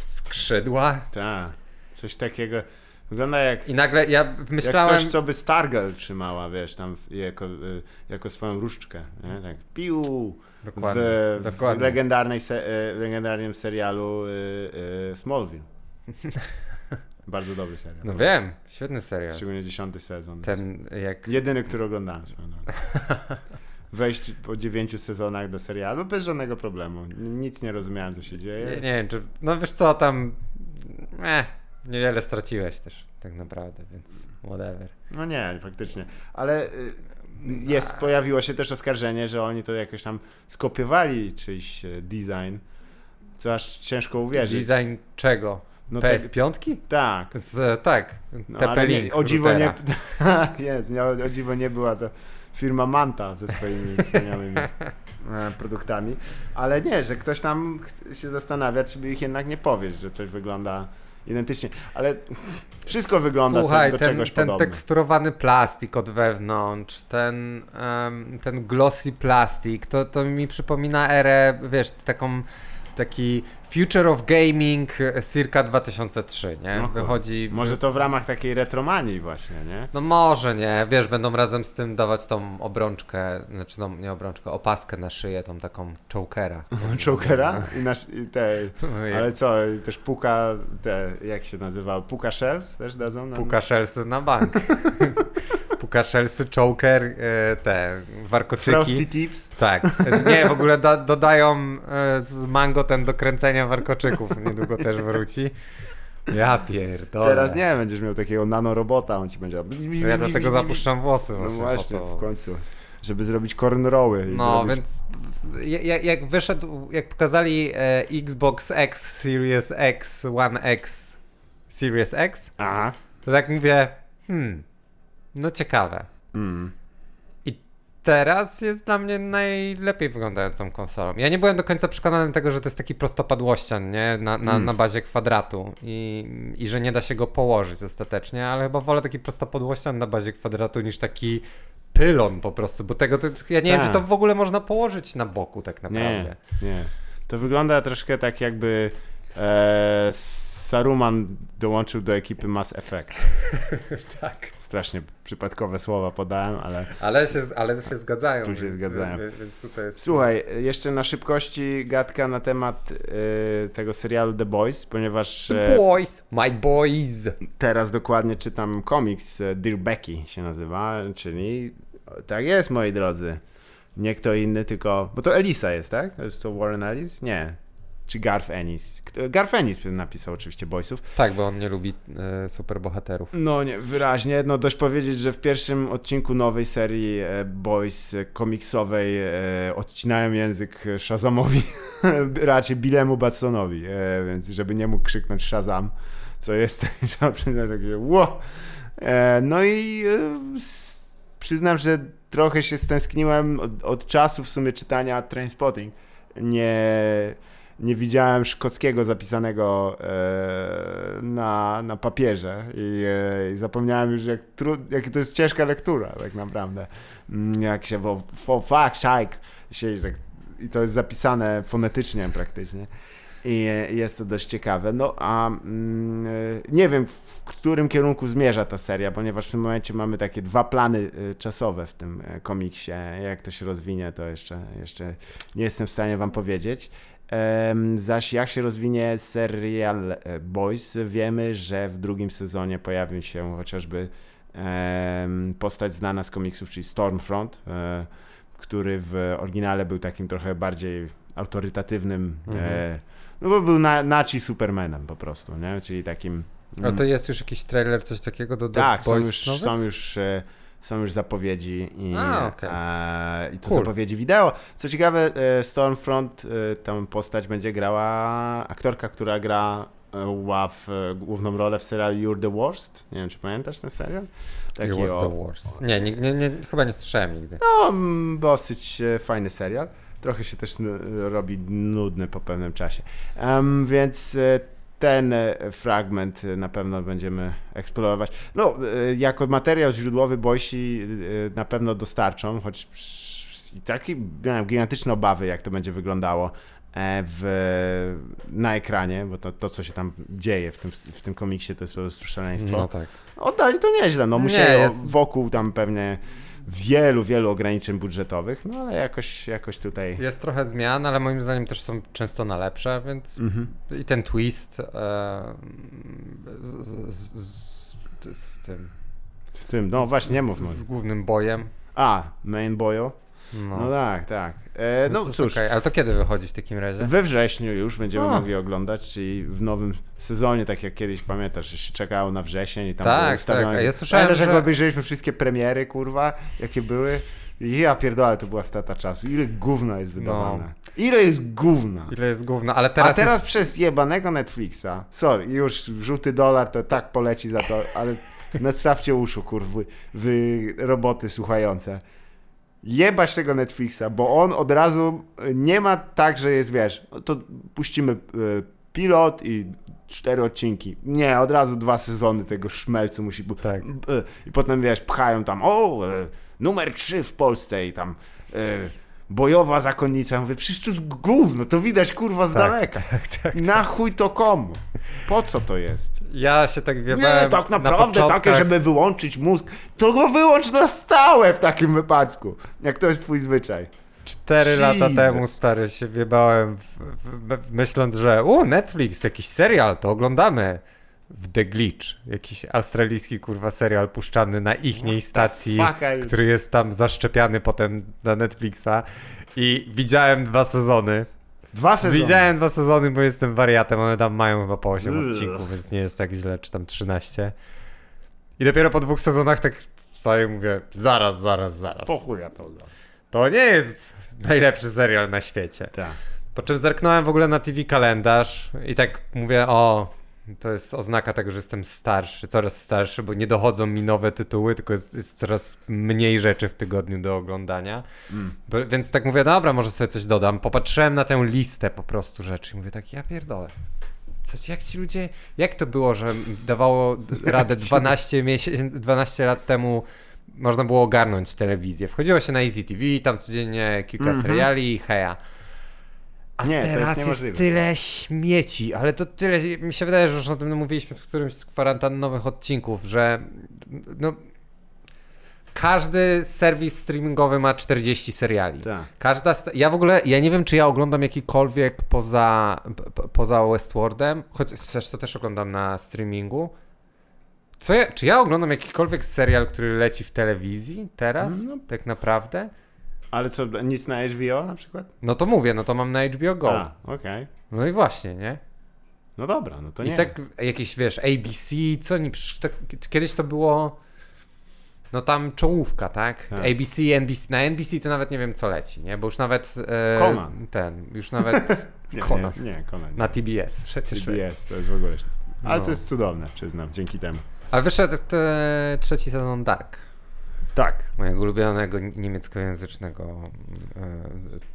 skrzydła Tak, coś takiego. Wygląda jak, i nagle ja jak myślałem... coś, co by Stargirl trzymała, wiesz, tam w- jako, y, jako swoją różdżkę, nie? Tak, piu! Dokładnie, w, w dokładnie. legendarnej se, e, legendarnym serialu y, y, Smallville. Bardzo dobry serial. No wiem, świetny serial. Szczególnie dziesiąty sezon. Ten jak... Jedyny, który oglądałem. Wejść po dziewięciu sezonach do serialu bez żadnego problemu. Nic nie rozumiałem, co się dzieje. Nie, nie wiem, czy... No wiesz co, tam... Eh, niewiele straciłeś też tak naprawdę, więc whatever. No nie, faktycznie. Ale y, jest, pojawiło się też oskarżenie, że oni to jakoś tam skopiowali czyjś e, design, co aż ciężko uwierzyć. Design czego? No tak- PS5? Tak. Z, tak, No, TP ale nie, Link o dziwo nie, tak jest, nie, o, o dziwo nie była to firma Manta ze swoimi wspaniałymi e, produktami, ale nie, że ktoś tam się zastanawia, czy by ich jednak nie powiedzieć, że coś wygląda identycznie, ale wszystko wygląda Słuchaj, do ten, czegoś ten podobne. teksturowany plastik od wewnątrz, ten, em, ten glossy plastik, to, to mi przypomina erę, wiesz, taką taki Future of Gaming e, circa 2003, nie? No, Wychodzi... Może to w ramach takiej retromanii właśnie, nie? No może nie, wiesz, będą razem z tym dawać tą obrączkę, znaczy no nie obrączkę, opaskę na szyję, tą taką chokera. Chokera i, nasz, i te, ale co, też puka, te, jak się nazywa, puka shells też dadzą? nam? Puka szelsy na bank. Puka szelsy, choker, e, te warkoczyki. Frosty tips? Tak. Nie, w ogóle da, dodają e, z mango ten do kręcenia warkoczyków. Niedługo też wróci. Ja pierdolę. Teraz nie, będziesz miał takiego nanorobota, on ci będzie... To Ja dlatego zapuszczam włosy. No właśnie, w końcu. Żeby zrobić cornrowy. No, zrobić... więc ja- ja- jak wyszedł, jak pokazali e, Xbox X, Series X, One X, Series X, Aha. to tak mówię, hmm, no ciekawe. Mm. I teraz jest dla mnie najlepiej wyglądającą konsolą. Ja nie byłem do końca przekonany tego, że to jest taki prostopadłościan, nie? Na, na, Mm. na bazie kwadratu I, i że nie da się go położyć ostatecznie, ale chyba wolę taki prostopadłościan na bazie kwadratu niż taki pylon po prostu, bo tego to, ja nie wiem, Tak. czy to w ogóle można położyć na boku tak naprawdę. Nie, nie. To wygląda troszkę tak jakby e, Saruman dołączył do ekipy Mass Effect. tak. Strasznie przypadkowe słowa podałem, ale... Ale się, ale się zgadzają. Tu się więc, zgadzają. Więc, tutaj jest... Słuchaj, jeszcze na szybkości gadka na temat e, tego serialu The Boys, ponieważ The e, boys, my boys. teraz dokładnie czytam komiks e, Dear Becky się nazywa, czyli tak jest moi drodzy. Nie kto inny, tylko. Bo to Elisa jest, tak? To jest to Warren Ellis? Nie. Czy Garth Ennis? Garth Ennis napisał oczywiście Boysów. Tak, bo on nie lubi e, superbohaterów. No nie, wyraźnie. No dość powiedzieć, że w pierwszym odcinku nowej serii e, Boys e, komiksowej e, odcinają język Shazamowi, raczej Billemu Batsonowi, e, więc żeby nie mógł krzyknąć Shazam, co jest, trzeba przyznać, takie wow. E, no i przyznam, że trochę się stęskniłem od, od czasu w sumie czytania Trainspotting. Nie, nie widziałem szkockiego zapisanego e, na, na papierze i, e, i zapomniałem już, jak, tru, jak to jest ciężka lektura, tak naprawdę. Mm, Jak się wo, for fuck's sake się tak, i to jest zapisane fonetycznie praktycznie. I e, jest to dość ciekawe. No a mm, e, nie wiem, w którym kierunku zmierza ta seria, ponieważ w tym momencie mamy takie dwa plany e, czasowe w tym komiksie. Jak to się rozwinie, to jeszcze, jeszcze nie jestem w stanie wam powiedzieć. Zaś jak się rozwinie serial e, Boys, wiemy, że w drugim sezonie pojawi się chociażby postać znana z komiksów, czyli Stormfront, e, który w oryginale był takim trochę bardziej autorytatywnym, Mhm. e, no bo był na, naci Supermanem po prostu, nie? Czyli takim... A to jest już jakiś trailer, coś takiego do The Tak, są Boys już, nowych? są już, są już zapowiedzi i, A, okej. e, i to Cool. zapowiedzi wideo. Co ciekawe, e, Stormfront, e, tą postać będzie grała aktorka, która gra e, ław e, główną rolę w serialu You're the Worst. Nie wiem, czy pamiętasz ten serial? It was o- the worst. Nie, nie, nie, nie, chyba nie słyszałem nigdy. no, dosyć e, fajny serial. Trochę się też robi nudny po pewnym czasie. Em, więc e, ten e, fragment e, na pewno będziemy eksplorować. No, e, jako materiał źródłowy Boysi e, na pewno dostarczą, choć i taki miałem gigantyczne obawy, jak to będzie wyglądało w, na ekranie, bo to, to, co się tam dzieje w tym, w tym komiksie, to jest po prostu szaleństwo. No tak. Oddali to nieźle, no Nie, musieli jest- wokół tam pewnie wielu, wielu ograniczeń budżetowych, no ale jakoś, jakoś tutaj... Jest trochę zmian, ale moim zdaniem też są często na lepsze, więc Mhm. i ten twist e, z, z, z, z, tym. Z tym, no właśnie, nie mów z, z głównym bojem. A, Main Boyo? No, No tak, tak. E, no jest cóż, okej. Ale to kiedy wychodzi w takim razie? we wrześniu już będziemy mogli oglądać, czyli w nowym sezonie, tak jak kiedyś pamiętasz, się czekało na wrzesień i tam Tak, ustawione. tak, ja słyszałem, jak że- obejrzeliśmy wszystkie premiery, kurwa, jakie były? I Ja pierdolę, to była strata czasu. Ile gówna jest wydawane? Ile jest gówna? Ile jest gówno, ale teraz, A teraz jest... przez jebanego Netflixa, sorry, już żółty dolar to tak poleci za to, ale nastawcie uszu, kurwy, wy roboty słuchające. Jebać tego Netflixa, bo on od razu y, nie ma tak, że jest, wiesz, no to puścimy y, pilot i cztery odcinki. Nie, od razu dwa sezony tego szmelcu musi być. Tak. I potem, wiesz, pchają tam, o, y, numer trzy w Polsce i tam y, bojowa zakonnica. Mówię, przecież to jest gówno, to widać, kurwa, z Tak, daleka. Na chuj to komu? Po co to jest? Ja się tak wiebałem Nie, tak na naprawdę takie, początkach. żeby wyłączyć mózg, to go wyłącz na stałe w takim wypadku. Jak to jest twój zwyczaj. Cztery lata Jesus. temu, stary, się wiebałem, w, w, w, myśląc, że u, Netflix, jakiś serial, to oglądamy. W The Glitch, jakiś australijski kurwa serial puszczany na ichniej stacji, który jest tam zaszczepiany potem na Netflixa i widziałem dwa sezony. Dwa sezony. Widziałem dwa sezony, bo jestem wariatem, one tam mają chyba po 8 Ugh. odcinków, więc nie jest tak źle, czy tam 13. I dopiero po dwóch sezonach tak stoję i mówię, zaraz, zaraz, zaraz. Po chuja to. To nie jest najlepszy serial na świecie. Tak. Po czym zerknąłem w ogóle na TV kalendarz i tak mówię, o, to jest oznaka tego, że jestem starszy, coraz starszy, bo nie dochodzą mi nowe tytuły, tylko jest, jest coraz mniej rzeczy w tygodniu do oglądania. Mm. Bo, więc tak mówię, dobra, może sobie coś dodam. Popatrzyłem na tę listę po prostu rzeczy i mówię tak, ja pierdolę. Coś, jak ci ludzie, jak to było, że dawało radę 12, miesię- 12 lat temu można było ogarnąć telewizję. Wchodziło się na Easy TV, tam codziennie kilka Mhm. seriali i heja. A Nie, to jest teraz jest, niemożliwe. tyle śmieci, ale to tyle, mi się wydaje, że już o tym mówiliśmy w którymś z kwarantannowych odcinków, że no, każdy serwis streamingowy ma 40 seriali. Tak. Każda, ja w ogóle, ja nie wiem, czy ja oglądam jakikolwiek poza, p- poza Westworldem, choć też to też oglądam na streamingu. Ja, czy ja oglądam jakikolwiek serial, który leci w telewizji teraz? No. Tak naprawdę? Ale co, nic na HBO na przykład? No to mówię, no to mam na HBO Go. A, okej. No i właśnie, nie? No dobra, no to I nie. tak jakieś, wiesz, ABC, co przecież tak, kiedyś to było, no tam czołówka, tak? Tak. ABC, NBC, na NBC to nawet nie wiem co leci, nie? Bo już nawet e, Conan. ten, już nawet nie, Conan. Nie, nie, Conan. nie. na TBS przecież leci. CBS, to jest w ogóle... Ale No. to jest cudowne, przyznam, dzięki temu. A wyszedł te, trzeci sezon Dark, Tak. mojego ulubionego niemieckojęzycznego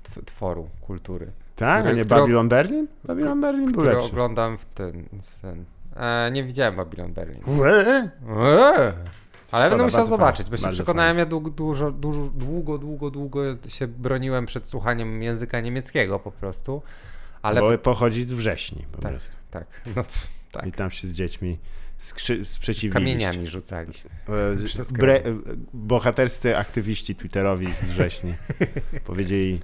tw- tworu kultury, Tak, a nie Babylon Berlin? Babylon Berlin był lepszy. oglądam w ten, w ten e, nie widziałem Babylon Berlin. Eee. Ale będę musiał zobaczyć, bo się przekonałem, ja długo, dużo, dużo, długo, długo, długo się broniłem przed słuchaniem języka niemieckiego po prostu. Ale Bo pochodzi z wrześni po Tak. prostu. tak, no tak. I tam się z dziećmi skrzy- sprzeciwiliście. Kamieniami rzucaliśmy. E, z- bre, e, bohaterscy aktywiści twitterowi z wrześni powiedzieli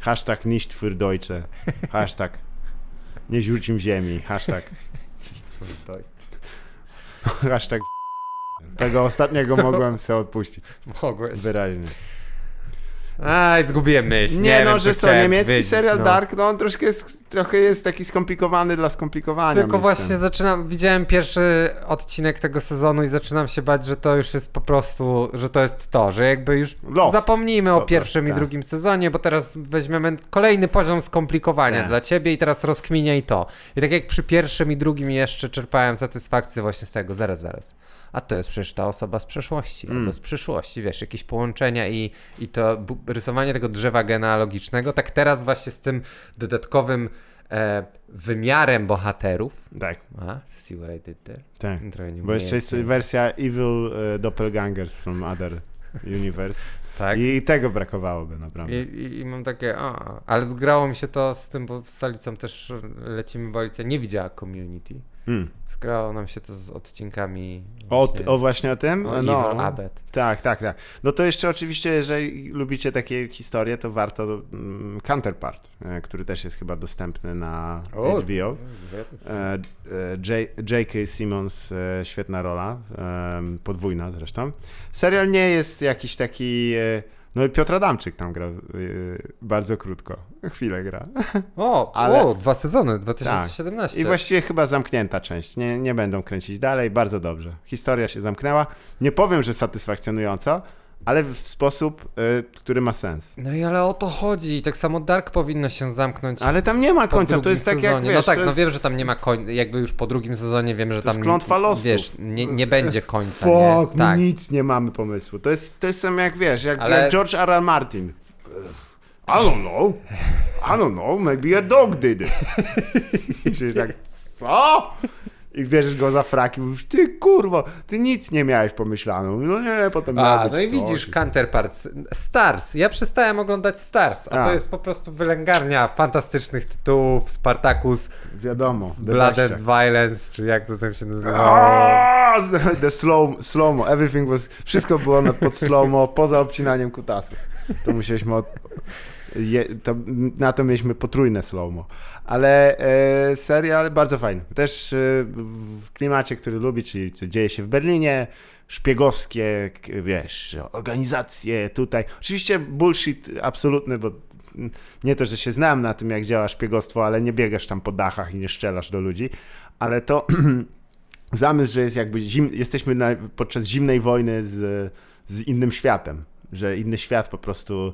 hashtag nicht für Deutsche, hashtag nie rzucim ziemi, hashtag, hashtag tego ostatniego mogłem sobie odpuścić, Mogłeś. wyraźnie. Aj, zgubiłem myśl. Nie, Nie, no, wiem, że co niemiecki powiedzieć, serial no. Dark, no on troszkę jest, trochę jest taki skomplikowany dla skomplikowania. Tylko myślę. właśnie zaczynam, widziałem pierwszy odcinek tego sezonu i zaczynam się bać, że to już jest po prostu, że to jest to, że jakby już Lost. zapomnijmy o pierwszym i tak. drugim sezonie, bo teraz weźmiemy kolejny poziom skomplikowania Tak. dla ciebie i teraz rozkminiaj to. I tak jak przy pierwszym i drugim jeszcze czerpałem satysfakcję właśnie z tego, zaraz, zaraz. A to jest przecież ta osoba z przeszłości Mm. albo z przyszłości, wiesz, jakieś połączenia i, i to rysowanie tego drzewa genealogicznego, tak teraz właśnie z tym dodatkowym e, wymiarem bohaterów, Tak, a, see what I did there? tak. Bo jeszcze jest wersja Evil e, Doppelgangers from Other Universe. Tak. I tego brakowałoby naprawdę. I, i, I mam takie, a, ale zgrało mi się to z tym, bo z Salicą też lecimy, bo Alicja nie widziała Community. Hmm. Zgrało nam się to z odcinkami O, właśnie o właśnie o tym? o no, Evil Abbott. tak, tak, tak. No to jeszcze oczywiście, jeżeli lubicie takie historie, to warto mm, Counterpart, e, który też jest chyba dostępny na O, HBO. E, e, J- J.K. Simmons, e, świetna rola, podwójna zresztą. Serial nie jest jakiś taki... No i Piotr Adamczyk tam gra e, bardzo krótko, chwilę gra. O, Ale- o, dwa sezony, 2017. I właściwie chyba zamknięta część. Nie, nie będą kręcić dalej. Bardzo dobrze. Historia się zamknęła. Nie powiem, że satysfakcjonująco, ale w sposób, y, który ma sens. No i ale o to chodzi. Tak samo Dark powinno się zamknąć. Ale tam nie ma końca. To jest tak jak sezonie. wiesz, No tak, no jest... wiem, że tam nie ma końca. Jakby już po drugim sezonie wiem, że To jest tam. klątwa losów. Wiesz, nie, nie będzie końca. Fuck, nie? Tak. nic nie mamy pomysłu. To jest, to jest sam jak wiesz, jak, Ale- jak George R. R. Martin. I don't know. I don't know. Maybe a dog did it. I tak, co? I bierzesz go za fraki mówisz, ty kurwo, ty nic nie miałeś pomyślano. No nie, potem A, no i widzisz, Counterparts. Stars. Ja przestałem oglądać Stars, a, A. to jest po prostu wylęgarnia fantastycznych tytułów. Spartacus, Wiadomo. Blood and Violence, czy jak to tam się nazywa. The slow, slow-mo, everything was, wszystko było na, pod slow-mo, poza obcinaniem kutasów. To musieliśmy, od, je, to, na to mieliśmy potrójne slow-mo. Ale e, serial bardzo fajny. Też e, w klimacie, który lubi, czyli co dzieje się w Berlinie, szpiegowskie, wiesz, organizacje tutaj. Oczywiście bullshit absolutny, bo nie to, że się znam na tym, jak działa szpiegostwo, ale nie biegasz tam po dachach i nie strzelasz do ludzi, ale to zamysł, że jest jakby zim, jesteśmy na, podczas zimnej wojny z, z innym światem, że inny świat po prostu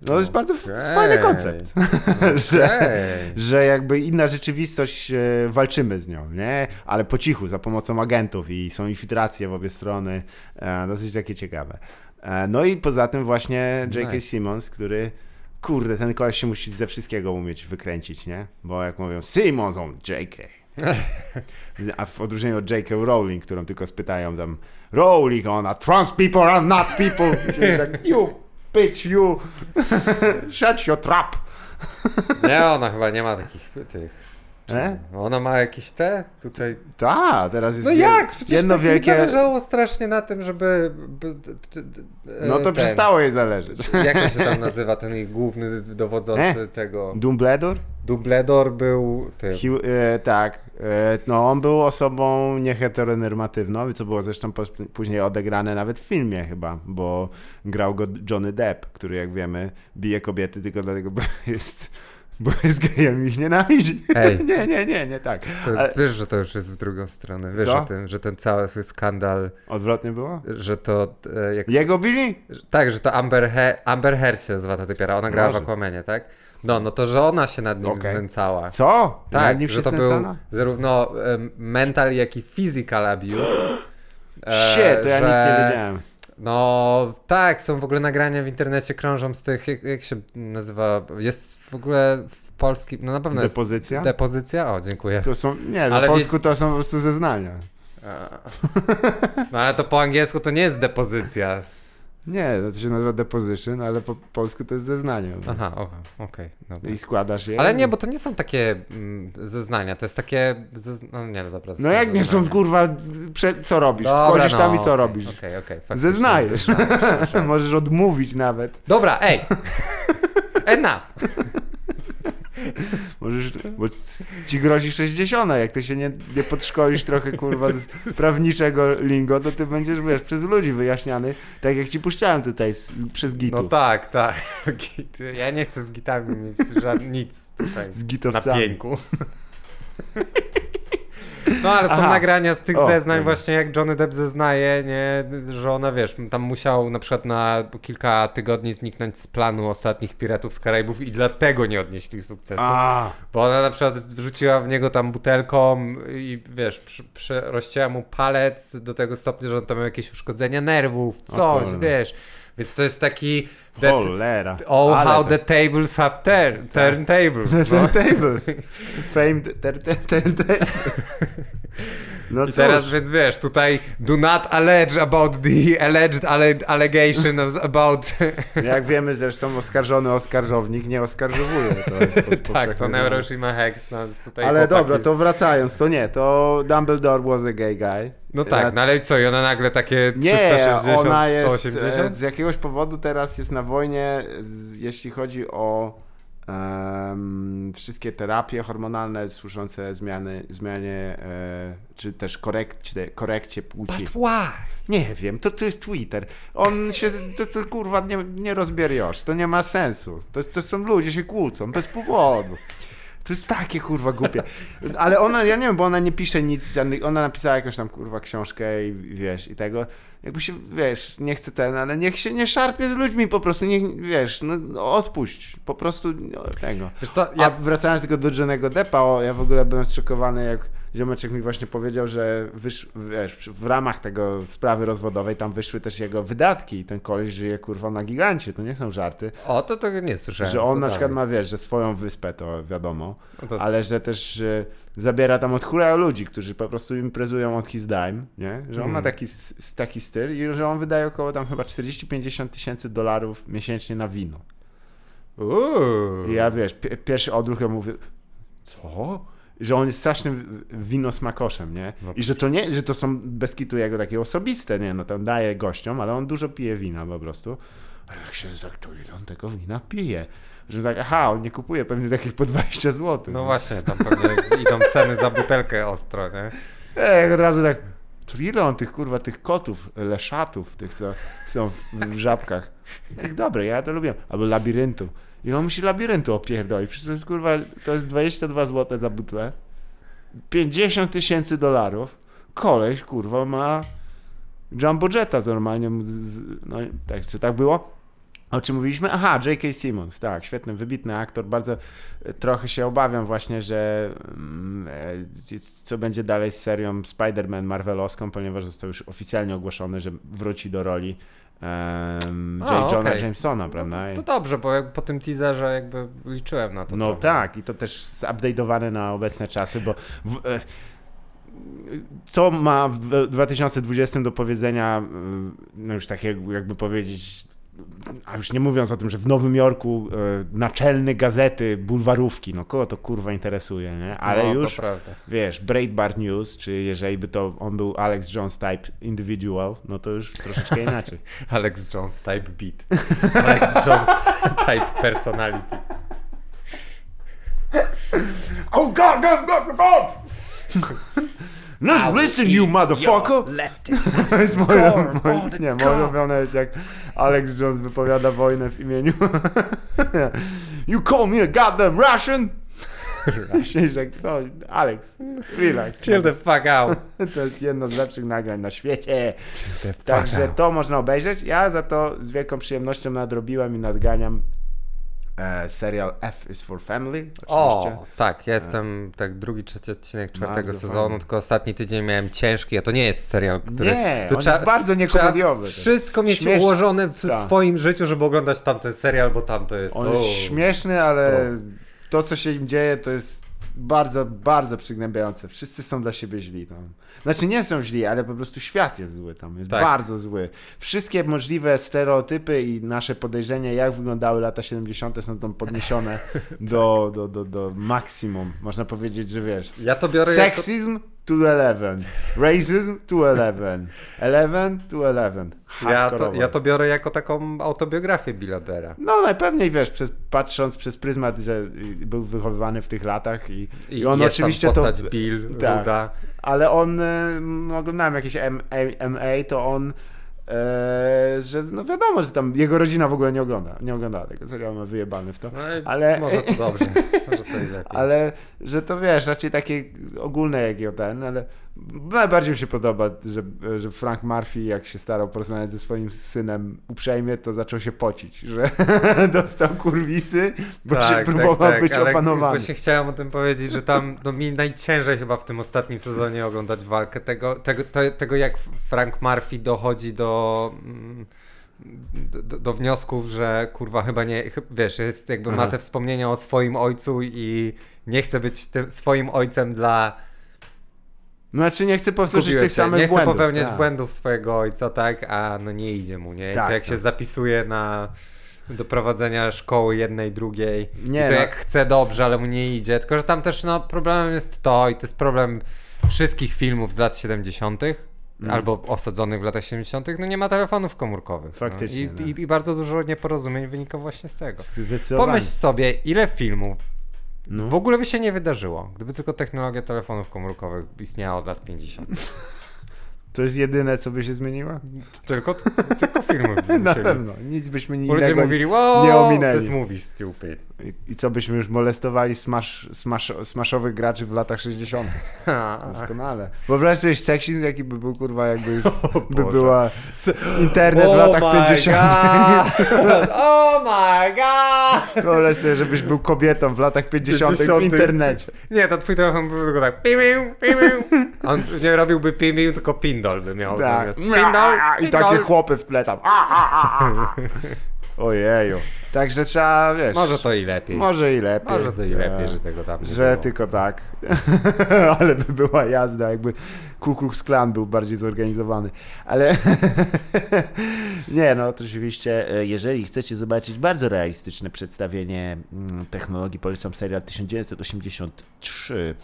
no to jest bardzo f- Okej. fajny koncept, że, Okej. że jakby inna rzeczywistość, e, walczymy z nią, nie? Ale po cichu, za pomocą agentów i są infiltracje w obie strony, e, dosyć takie ciekawe. E, no i poza tym właśnie J.K. Nice. Simmons, który kurde, ten koleś się musi ze wszystkiego umieć wykręcić, nie? Bo jak mówią Simmons on J.K. A w odróżnieniu od J.K. Rowling, którą tylko spytają tam Rowling, ona trans people are not people. Czyli tak, you bitch, you shut your trap. Nie, ona chyba nie ma takich tych. E? Ona ma jakieś te tutaj. Ta, teraz jest No jak? Przecież jedno tak jej wielkie... zależało strasznie na tym, żeby. No to ten- przestało jej zależeć. Jak się tam nazywa, ten ich główny dowodzący E? tego. Dumbledore? Dumbledore był tym. E, tak. E, no, on był osobą nieheteronormatywną, co było zresztą później odegrane nawet w filmie chyba, bo grał go Johnny Depp, który jak wiemy bije kobiety tylko dlatego, bo jest, bo jest gejem i ich nienawidzi. Ej. nie, nie, nie, nie tak. Jest, Ale- Wiesz, że to już jest w drugą stronę. Wiesz Co? o tym, że ten cały swój skandal, Odwrotnie było? że to e, jak Jego bili? Tak, że to Amber, He Amber Heard się nazywa ta typiara, ona grała w Może. Aquamanie, tak? No, no to, że ona się nad nim Okej. znęcała. Co? Nad Tak, nim że się to był zarówno mental, jak i physical abuse. Shit, to ja że- nic nie wiedziałem. No tak, są w ogóle nagrania w internecie, krążą z tych, jak, jak się nazywa, jest w ogóle w polskim, no na pewno jest Depozycja? depozycja, o dziękuję. To są, nie, Ale wie- polsku to są po prostu zeznania. No ale to po angielsku to nie jest depozycja. Nie, to się nazywa deposition, ale po polsku to jest zeznanie. Aha, okej, dobra. I składasz je. Ale nie, bo to nie są takie mm, zeznania, to jest takie. No nie, no dobra. No jak nie są, zeznania. kurwa, prze... co robisz? Dobra, Wchodzisz tam i no, co okej, robisz? Okej, okej. faktycznie Zeznajesz. zeznajesz. Możesz odmówić nawet. Dobra, ej! Enough! Możesz, bo ci grozi 60, jak ty się nie, nie podszkolisz trochę, kurwa, z prawniczego lingo, to ty będziesz, wiesz, przez ludzi wyjaśniany, tak jak ci puszczałem tutaj z, przez No gitów. tak, tak. Ja nie chcę z gitami mieć żad... nic tutaj z na gitowcami. pieńku. No ale są Aha. nagrania z tych O, zeznań właśnie jak Johnny Depp zeznaje, nie, że ona wiesz, tam musiał na przykład na kilka tygodni zniknąć z planu ostatnich Piratów z Karaibów i dlatego nie odnieśli sukcesu. A, Bo ona na przykład wrzuciła w niego tam butelką i wiesz, przy, przy, rozcięła mu palec do tego stopnia, że on tam miał jakieś uszkodzenia nerwów, coś, wiesz. Więc to jest taki... that- cholera. Oh, Ale how to- the tables have turned, turntables. The No. turntables. Famed tur- tur- turntables. No I cóż. teraz, więc wiesz, tutaj do not allege about the alleged alle- allegation about... Jak wiemy zresztą, oskarżony oskarżownik nie oskarżowuje. To jest po- tak, to. Neuroshima Hex, no tutaj Ale dobra, jest... to wracając, to nie, to Dumbledore was a gay guy. No tak, no ale co, i ona nagle takie Nie, 360, ona jest 180? e, z jakiegoś powodu teraz jest na wojnie, z, jeśli chodzi o wszystkie terapie hormonalne służące zmiany, zmianie, e, czy też korekcie, korekcie płci. But why? Nie wiem, to, to jest Twitter. On się, to, to kurwa nie, nie rozbierz, to nie ma sensu. To, to są ludzie, się kłócą, bez powodu. To jest takie kurwa głupie. Ale ona, ja nie wiem, bo ona nie pisze nic, ona napisała jakąś tam kurwa książkę i wiesz, i tego. Jakby się, wiesz, nie chcę ten, ale niech się nie szarpie z ludźmi po prostu, niech, wiesz, no, no odpuść, po prostu no, tego. Wiesz co, Ja ja... wracając tylko do Johnego Deppa, o, ja w ogóle byłem zszokowany, jak ziomeczek mi właśnie powiedział, że wysz, wiesz, w ramach tego sprawy rozwodowej tam wyszły też jego wydatki i ten koleś żyje kurwa na gigancie, to nie są żarty. O, to tego nie słyszałem. że on na przykład ma, wiesz, że swoją wyspę, to wiadomo, No to... ale że też że zabiera tam od hura ludzi, którzy po prostu imprezują od his dime, nie? Że on ma Mhm. taki, taki styl i że on wydaje około tam chyba 40-50 tysięcy dolarów miesięcznie na wino. Uuu. I ja wiesz, pi- pierwszy odruch ja mówię, co? Że on jest strasznym winosmakoszem, nie? No. I że to nie, że to są bez kitu jego takie osobiste, nie? No tam daje gościom, ale on dużo pije wina po prostu. A jak się tak to ile on tego wina pije? Że tak, aha, on nie kupuje pewnie takich po 20 zł. No właśnie, tam pewnie idą ceny za butelkę ostro, nie? E, jak od razu tak, to ile on tych kurwa, tych kotów, leszatów, tych co są w, żabkach. Jak dobre, ja to lubię. Albo labiryntu. Ile on musi labiryntu opierdolić? Przecież to jest kurwa, to jest 22 zł za butlę. 50 tysięcy dolarów. Koleś kurwa ma Jumbo Jetta z normalnie. z, no tak, czy tak było? O czym mówiliśmy? Aha, J.K. Simmons, tak, świetny, wybitny aktor. Bardzo e, trochę się obawiam właśnie, że mm, e, co będzie dalej z serią Spider-Man Marvelowską, ponieważ został już oficjalnie ogłoszony, że wróci do roli um, J. A, Johna okej. Jamesona, prawda? To dobrze, bo jak po tym teaserze jakby liczyłem na to No trochę. tak, i to też zupdate'owane na obecne czasy, bo w, e, co ma w 2020 do powiedzenia, e, no już tak jak- jakby powiedzieć, a już nie mówiąc o tym, że w Nowym Jorku e, naczelny gazety, bulwarówki, no kogo to kurwa interesuje, nie? Ale no, już, wiesz, Breitbart News, czy jeżeli by to on był Alex Jones type individual, no to już troszeczkę inaczej. Alex Jones type beat. Alex Jones type personality. oh god, god, god, god! No, listen you motherfucker! Leftist. To jest moje, moje, nie, moje corn. ulubione jest jak Alex Jones wypowiada wojnę w imieniu You call me a goddamn Russian? Myślisz, jak co? Alex, relax. Chill the fuck out. To jest jedno z lepszych nagrań na świecie. Także out. to można obejrzeć. Ja za to z wielką przyjemnością nadrobiłem i nadganiam e, serial F is for Family. Oczywiście. O, tak, ja jestem tak drugi, trzeci odcinek czwartego Bardzo sezonu, fajnie. tylko ostatni tydzień miałem ciężki, a to nie jest serial, który... Nie, to on jest bardzo niekomediowy. Trzeba wszystko mieć Śmieszny. ułożone w Tak. swoim życiu, żeby oglądać tamten serial, bo tamto jest... On o. jest śmieszny, ale to, co się im dzieje, to jest bardzo, bardzo przygnębiające. Wszyscy są dla siebie źli tam. Znaczy nie są źli, ale po prostu świat jest zły tam. Jest Tak. bardzo zły. Wszystkie możliwe stereotypy i nasze podejrzenia, jak wyglądały lata 70. są tam podniesione do, do, do, do maksimum. Można powiedzieć, że wiesz. Ja to biorę jako... To 11. Racism to 11. 11 to 11. Ja to, ja to biorę jako taką autobiografię Billa Bera. No najpewniej wiesz, przez, patrząc przez pryzmat, że y, był wychowywany w tych latach i, i, I on jest oczywiście tam to. postać Bill, tak. Ruda. Ale on, y, no, oglądałem jakieś MA, to on, e, że no wiadomo, że tam jego rodzina w ogóle nie ogląda, nie oglądała tego serialu, ma wyjebany w to. No Ale- może to dobrze, może to i lepiej. Ale, że to wiesz, raczej takie ogólne jak ten, ale najbardziej mi się podoba, że, że Frank Murphy, jak się starał porozmawiać ze swoim synem uprzejmie, to zaczął się pocić, że dostał kurwisy, bo się próbował być Tak, ale opanowany. Właśnie chciałem o tym powiedzieć, że tam no, mi najciężej chyba w tym ostatnim sezonie oglądać walkę tego, tego, to, tego jak Frank Murphy dochodzi do, mm, do, do wniosków, że kurwa chyba nie, wiesz, jest jakby ma Aha. te wspomnienia o swoim ojcu i nie chce być tym swoim ojcem dla Znaczy nie chcę powtórzyć Skupiłem tych się. samych Nie chcę błędów. popełniać tak. błędów swojego ojca, tak, a no nie idzie mu, nie? I Tak, to jak tak. się zapisuje na do prowadzenia szkoły jednej, drugiej Nie, i to no. jak chce dobrze, ale mu nie idzie, tylko że tam też no problemem jest to i to jest problem wszystkich filmów z lat 70. Mm. Albo osadzonych w latach 70., no nie ma telefonów komórkowych. Faktycznie, No. I, no. i, I bardzo dużo nieporozumień wynika właśnie z tego. Pomyśl sobie, ile filmów No. w ogóle by się nie wydarzyło, gdyby tylko technologia telefonów komórkowych istniała od lat 50. To jest jedyne, co by się zmieniło? Tylko, tylko filmy by Na musieli. pewno. Nic byśmy Bo ludzie innego mówili, wow, nie ominęli. this movie stupid. I, I co byśmy już molestowali smash, smash, smashowych graczy w latach 60. Doskonale. Wyobraź sobie seksizm, jaki by był kurwa, jakby już by była internet w latach 50. god! Oh my god! Wyobraź sobie, żebyś był kobietą w latach 50. w 50. internecie. Nie, to twój telefon by tylko tak pimiu, pimiu. On nie robiłby pimiu, tylko pindol by miał Tak. zamiast. Pindol, I pindol. takie chłopy w tle tam. A, a, a, a. Ojeju. Także trzeba, wiesz... Może to i lepiej. Może i lepiej. Może to i Tak. lepiej, że tego tam nie Że było. tylko tak. Ale by była jazda, jakby Ku Klux Klan był bardziej zorganizowany. Ale nie, no to oczywiście, e, jeżeli chcecie zobaczyć bardzo realistyczne przedstawienie mm, technologii, polecam serial 1983.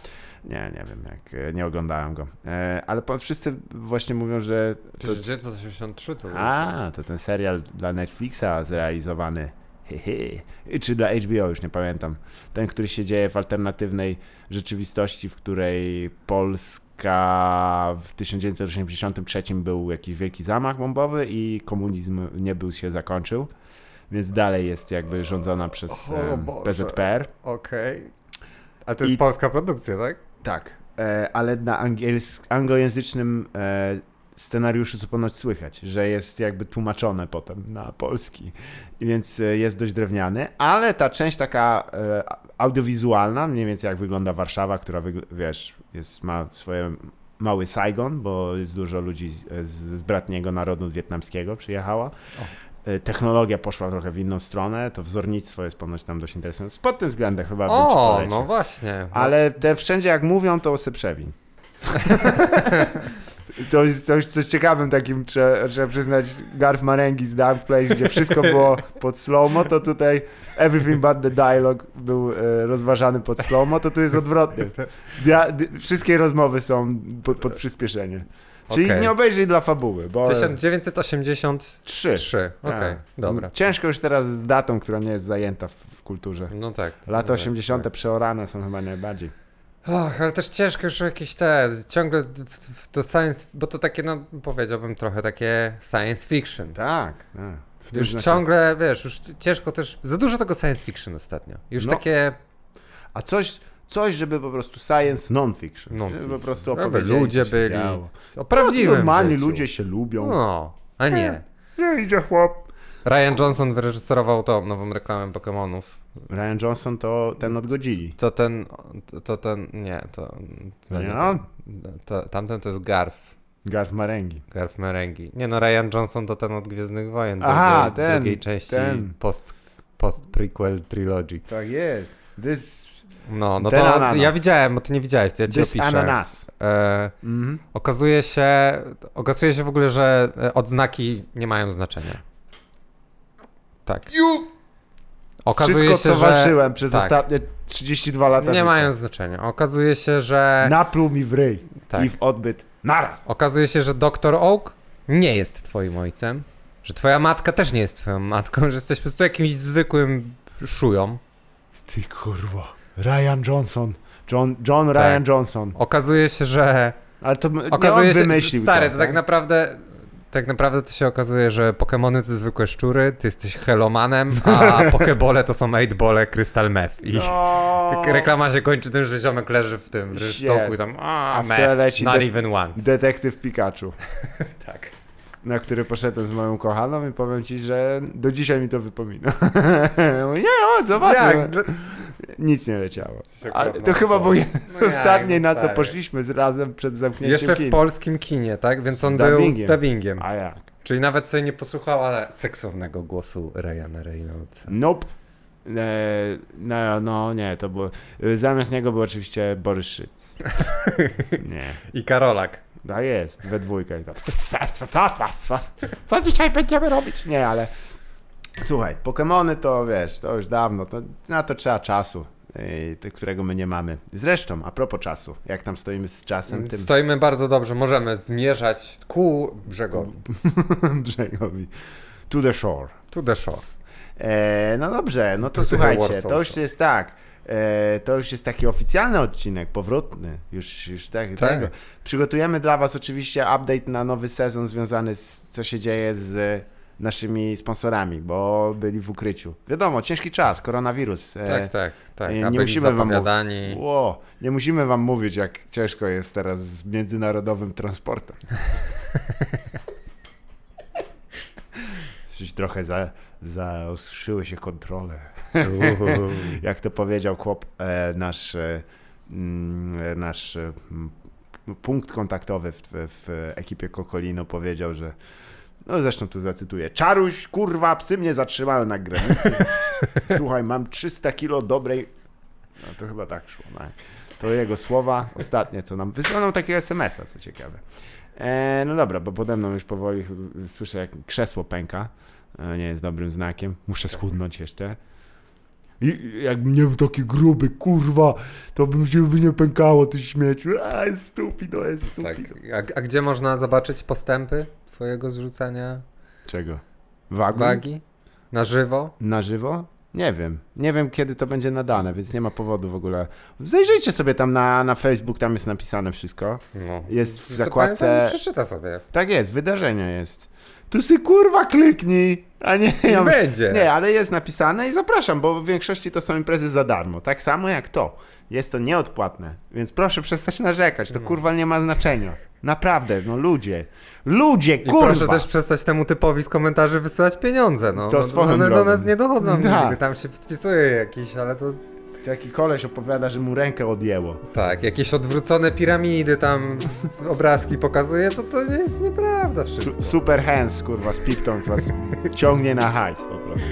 Nie, nie wiem, jak e, nie oglądałem go. E, Ale wszyscy właśnie mówią, że to, 1983 to a, to ten serial dla Netflixa zrealizowany. Hehe. Czy dla HBO, już nie pamiętam. Ten, który się dzieje w alternatywnej rzeczywistości, w której Polska w 1983 był jakiś wielki zamach bombowy i komunizm nie był się zakończył. Więc dalej jest jakby rządzona przez O. PZPR. Okej. A to jest I- polska produkcja, tak? Tak, e, ale na angiels- anglojęzycznym e, scenariuszu co ponoć słychać, że jest jakby tłumaczone potem na polski, więc e, jest dość drewniany, ale ta część taka e, audiowizualna, mniej więcej jak wygląda Warszawa, która wiesz, jest, ma swoje mały Saigon, bo jest dużo ludzi z, z bratniego narodu wietnamskiego przyjechała. E, Technologia poszła trochę w inną stronę, to wzornictwo jest ponoć tam dość interesujące. Pod tym względem chyba bym ci O, polecił. no właśnie. Ale te wszędzie jak mówią, to se przewin. To jest coś, coś ciekawym takim, trzeba, trzeba przyznać, Garth Marenghi z Dark Place, gdzie wszystko było pod slow-mo, to tutaj Everything But The Dialogue był e, rozważany pod slow-mo, to tu jest odwrotnie. Dia, di, wszystkie rozmowy są pod, pod przyspieszenie. Czyli Okej. nie obejrzyj dla fabuły, bo... 1983. Trzy. Okej, Tak. dobra. Ciężko już teraz z datą, która nie jest zajęta w, w kulturze. No tak. Lata tak, 80. tak. przeorane są chyba najbardziej. Ach, ale też ciężko już jakieś te, ciągle w- w- to science, bo to takie, no powiedziałbym trochę takie science fiction. Tak. tak. Już znaczy- ciągle, wiesz, już ciężko też, za dużo tego science fiction ostatnio. Już No. takie, A coś, coś, żeby po prostu science non-fiction. Non-fiction. Żeby po prostu Żeby opowiedzieli, ludzie byli. działo. o prawdziwym Normalni życiu. ludzie się lubią. No, a nie. Nie idzie chłop. Ryan Johnson wyreżyserował tą nową reklamę Pokémonów. Ryan Johnson to ten od Godzilli. To ten, to, ten, nie, to, to Nie on? To, tamten to jest Garf. Garth Marenghi. Garf Merengi. Nie no, Ryan Johnson to ten od Gwiezdnych Wojen. Aha, drugiej, ten, drugiej części ten. post, post prequel trilogy. Tak jest. This, No, no Ten to ananas. ja widziałem, bo ty nie widziałeś, to ja ci this opiszę. ananas. E, Mhm. okazuje się, okazuje się w ogóle, że e, odznaki nie mają znaczenia. Tak. You! Okazuje Wszystko, się, co że walczyłem przez tak. ostatnie 32 lata nie życia. mają znaczenia. Okazuje się, że Napluł mi w ryj tak. i w odbyt. Naraz. Okazuje się, że Dr. Oak nie jest twoim ojcem, że twoja matka też nie jest twoją matką, że jesteś po prostu jakimś zwykłym szują. Ty kurwa. Ryan Johnson. John, John Tak. Ryan Johnson. Okazuje się, że Ale to okazuje on się, wymyślił stary, to, to tak naprawdę tak naprawdę to się okazuje, że Pokémony to zwykłe szczury, ty jesteś helomanem, a Pokebole to są 8-bole Crystal Meth. I No. reklama się kończy tym, że ziomek leży w tym Shit. rynsztoku i tam a, A w meth, not de- even once. Detektyw Pikachu. tak. Na który poszedłem z moją kochaną i powiem ci, że do dzisiaj mi to wypomina. Nie, o, zobaczmy. Jak? Dla- Nic nie leciało. Ale to chyba osobą. był jeden z No no na co poszliśmy z razem przed zamknięciem Jeszcze w kin. polskim kinie, tak? Więc Z on był z dubbingiem. A jak? Czyli nawet sobie nie posłuchała seksownego głosu Ryana Reynoldsa. Nope. E, no, no nie, to było... Zamiast niego był oczywiście Borys Szyc. Nie. I Karolak. Tak jest, we dwójkę. Co dzisiaj będziemy robić? Nie, ale słuchaj, Pokemony to wiesz, to już dawno, to, na to trzeba czasu, yy, którego my nie mamy. Zresztą, a propos czasu, jak tam stoimy z czasem, tym Stoimy bardzo dobrze, możemy zmierzać ku brzegowi. brzegowi. To the shore. To the shore. E, no dobrze, no to To słuchajcie, to już jest tak. E, to już jest taki oficjalny odcinek, powrotny. Już, już tak, Tak. tego. Przygotujemy dla Was oczywiście update na nowy sezon związany z co się dzieje z naszymi sponsorami, bo byli w ukryciu. Wiadomo, ciężki czas, koronawirus. E, Tak, tak, tak. nie A byli musimy wam. Ło, nie musimy Wam mówić, jak ciężko jest teraz z międzynarodowym transportem. Coś trochę za, zaostrzyły się kontrole. Jak to powiedział chłop, e, nasz, e, mm, nasz e, punkt kontaktowy w, w ekipie Kokolino powiedział, że no zresztą tu zacytuję. Czaruś, kurwa, psy mnie zatrzymały na granicy. Słuchaj, mam 300 kilo dobrej... No to chyba tak szło. No. To jego słowa, ostatnie co nam... Wysłał nam takiego SMS-a, co ciekawe. E, no dobra, bo pode mną już powoli słyszę, jak krzesło pęka. E, nie jest dobrym znakiem. Muszę schudnąć jeszcze. I jakbym nie był taki gruby, kurwa, to bym się by nie pękało, ty śmieciu. A, jest stupido, jest tak. stupido. A, a gdzie można zobaczyć postępy twojego zrzucania Czego? Wagi? wagi? Na żywo? Na żywo? Nie wiem. Nie wiem, kiedy to będzie nadane, więc nie ma powodu w ogóle. Zajrzyjcie sobie tam na, na Facebook, tam jest napisane wszystko. No. Jest w zakładce- Przeczyta sobie. Tak jest, wydarzenie jest. Tu sy kurwa kliknij, a nie... I Ja, będzie. nie, ale jest napisane i zapraszam, bo w większości to są imprezy za darmo. Tak samo jak to. Jest to nieodpłatne, więc proszę przestać narzekać, to No. kurwa nie ma znaczenia. Naprawdę, no ludzie. Ludzie, I kurwa! proszę też przestać temu typowi z komentarzy wysyłać pieniądze. No, To no, one do nas nie dochodzą nigdy. Tam się podpisuje jakiś, ale to Taki koleś opowiada, że mu rękę odjęło. tak, jakieś odwrócone piramidy tam obrazki pokazuje, to to nie jest nieprawda wszystko. Su super hands, kurwa, z Picton was ciągnie na hajs po prostu.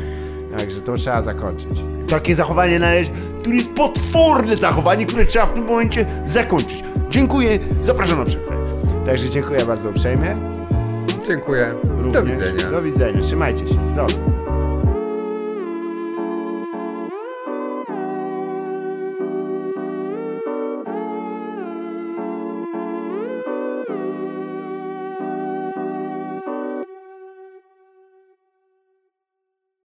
Także to trzeba zakończyć. Takie zachowanie należy, które jest potworne zachowanie, które trzeba w tym momencie zakończyć. Dziękuję, zapraszam na przerwę. Także dziękuję bardzo uprzejmie. Dziękuję. Również. Do widzenia. Do widzenia. Trzymajcie się. Zdrowie.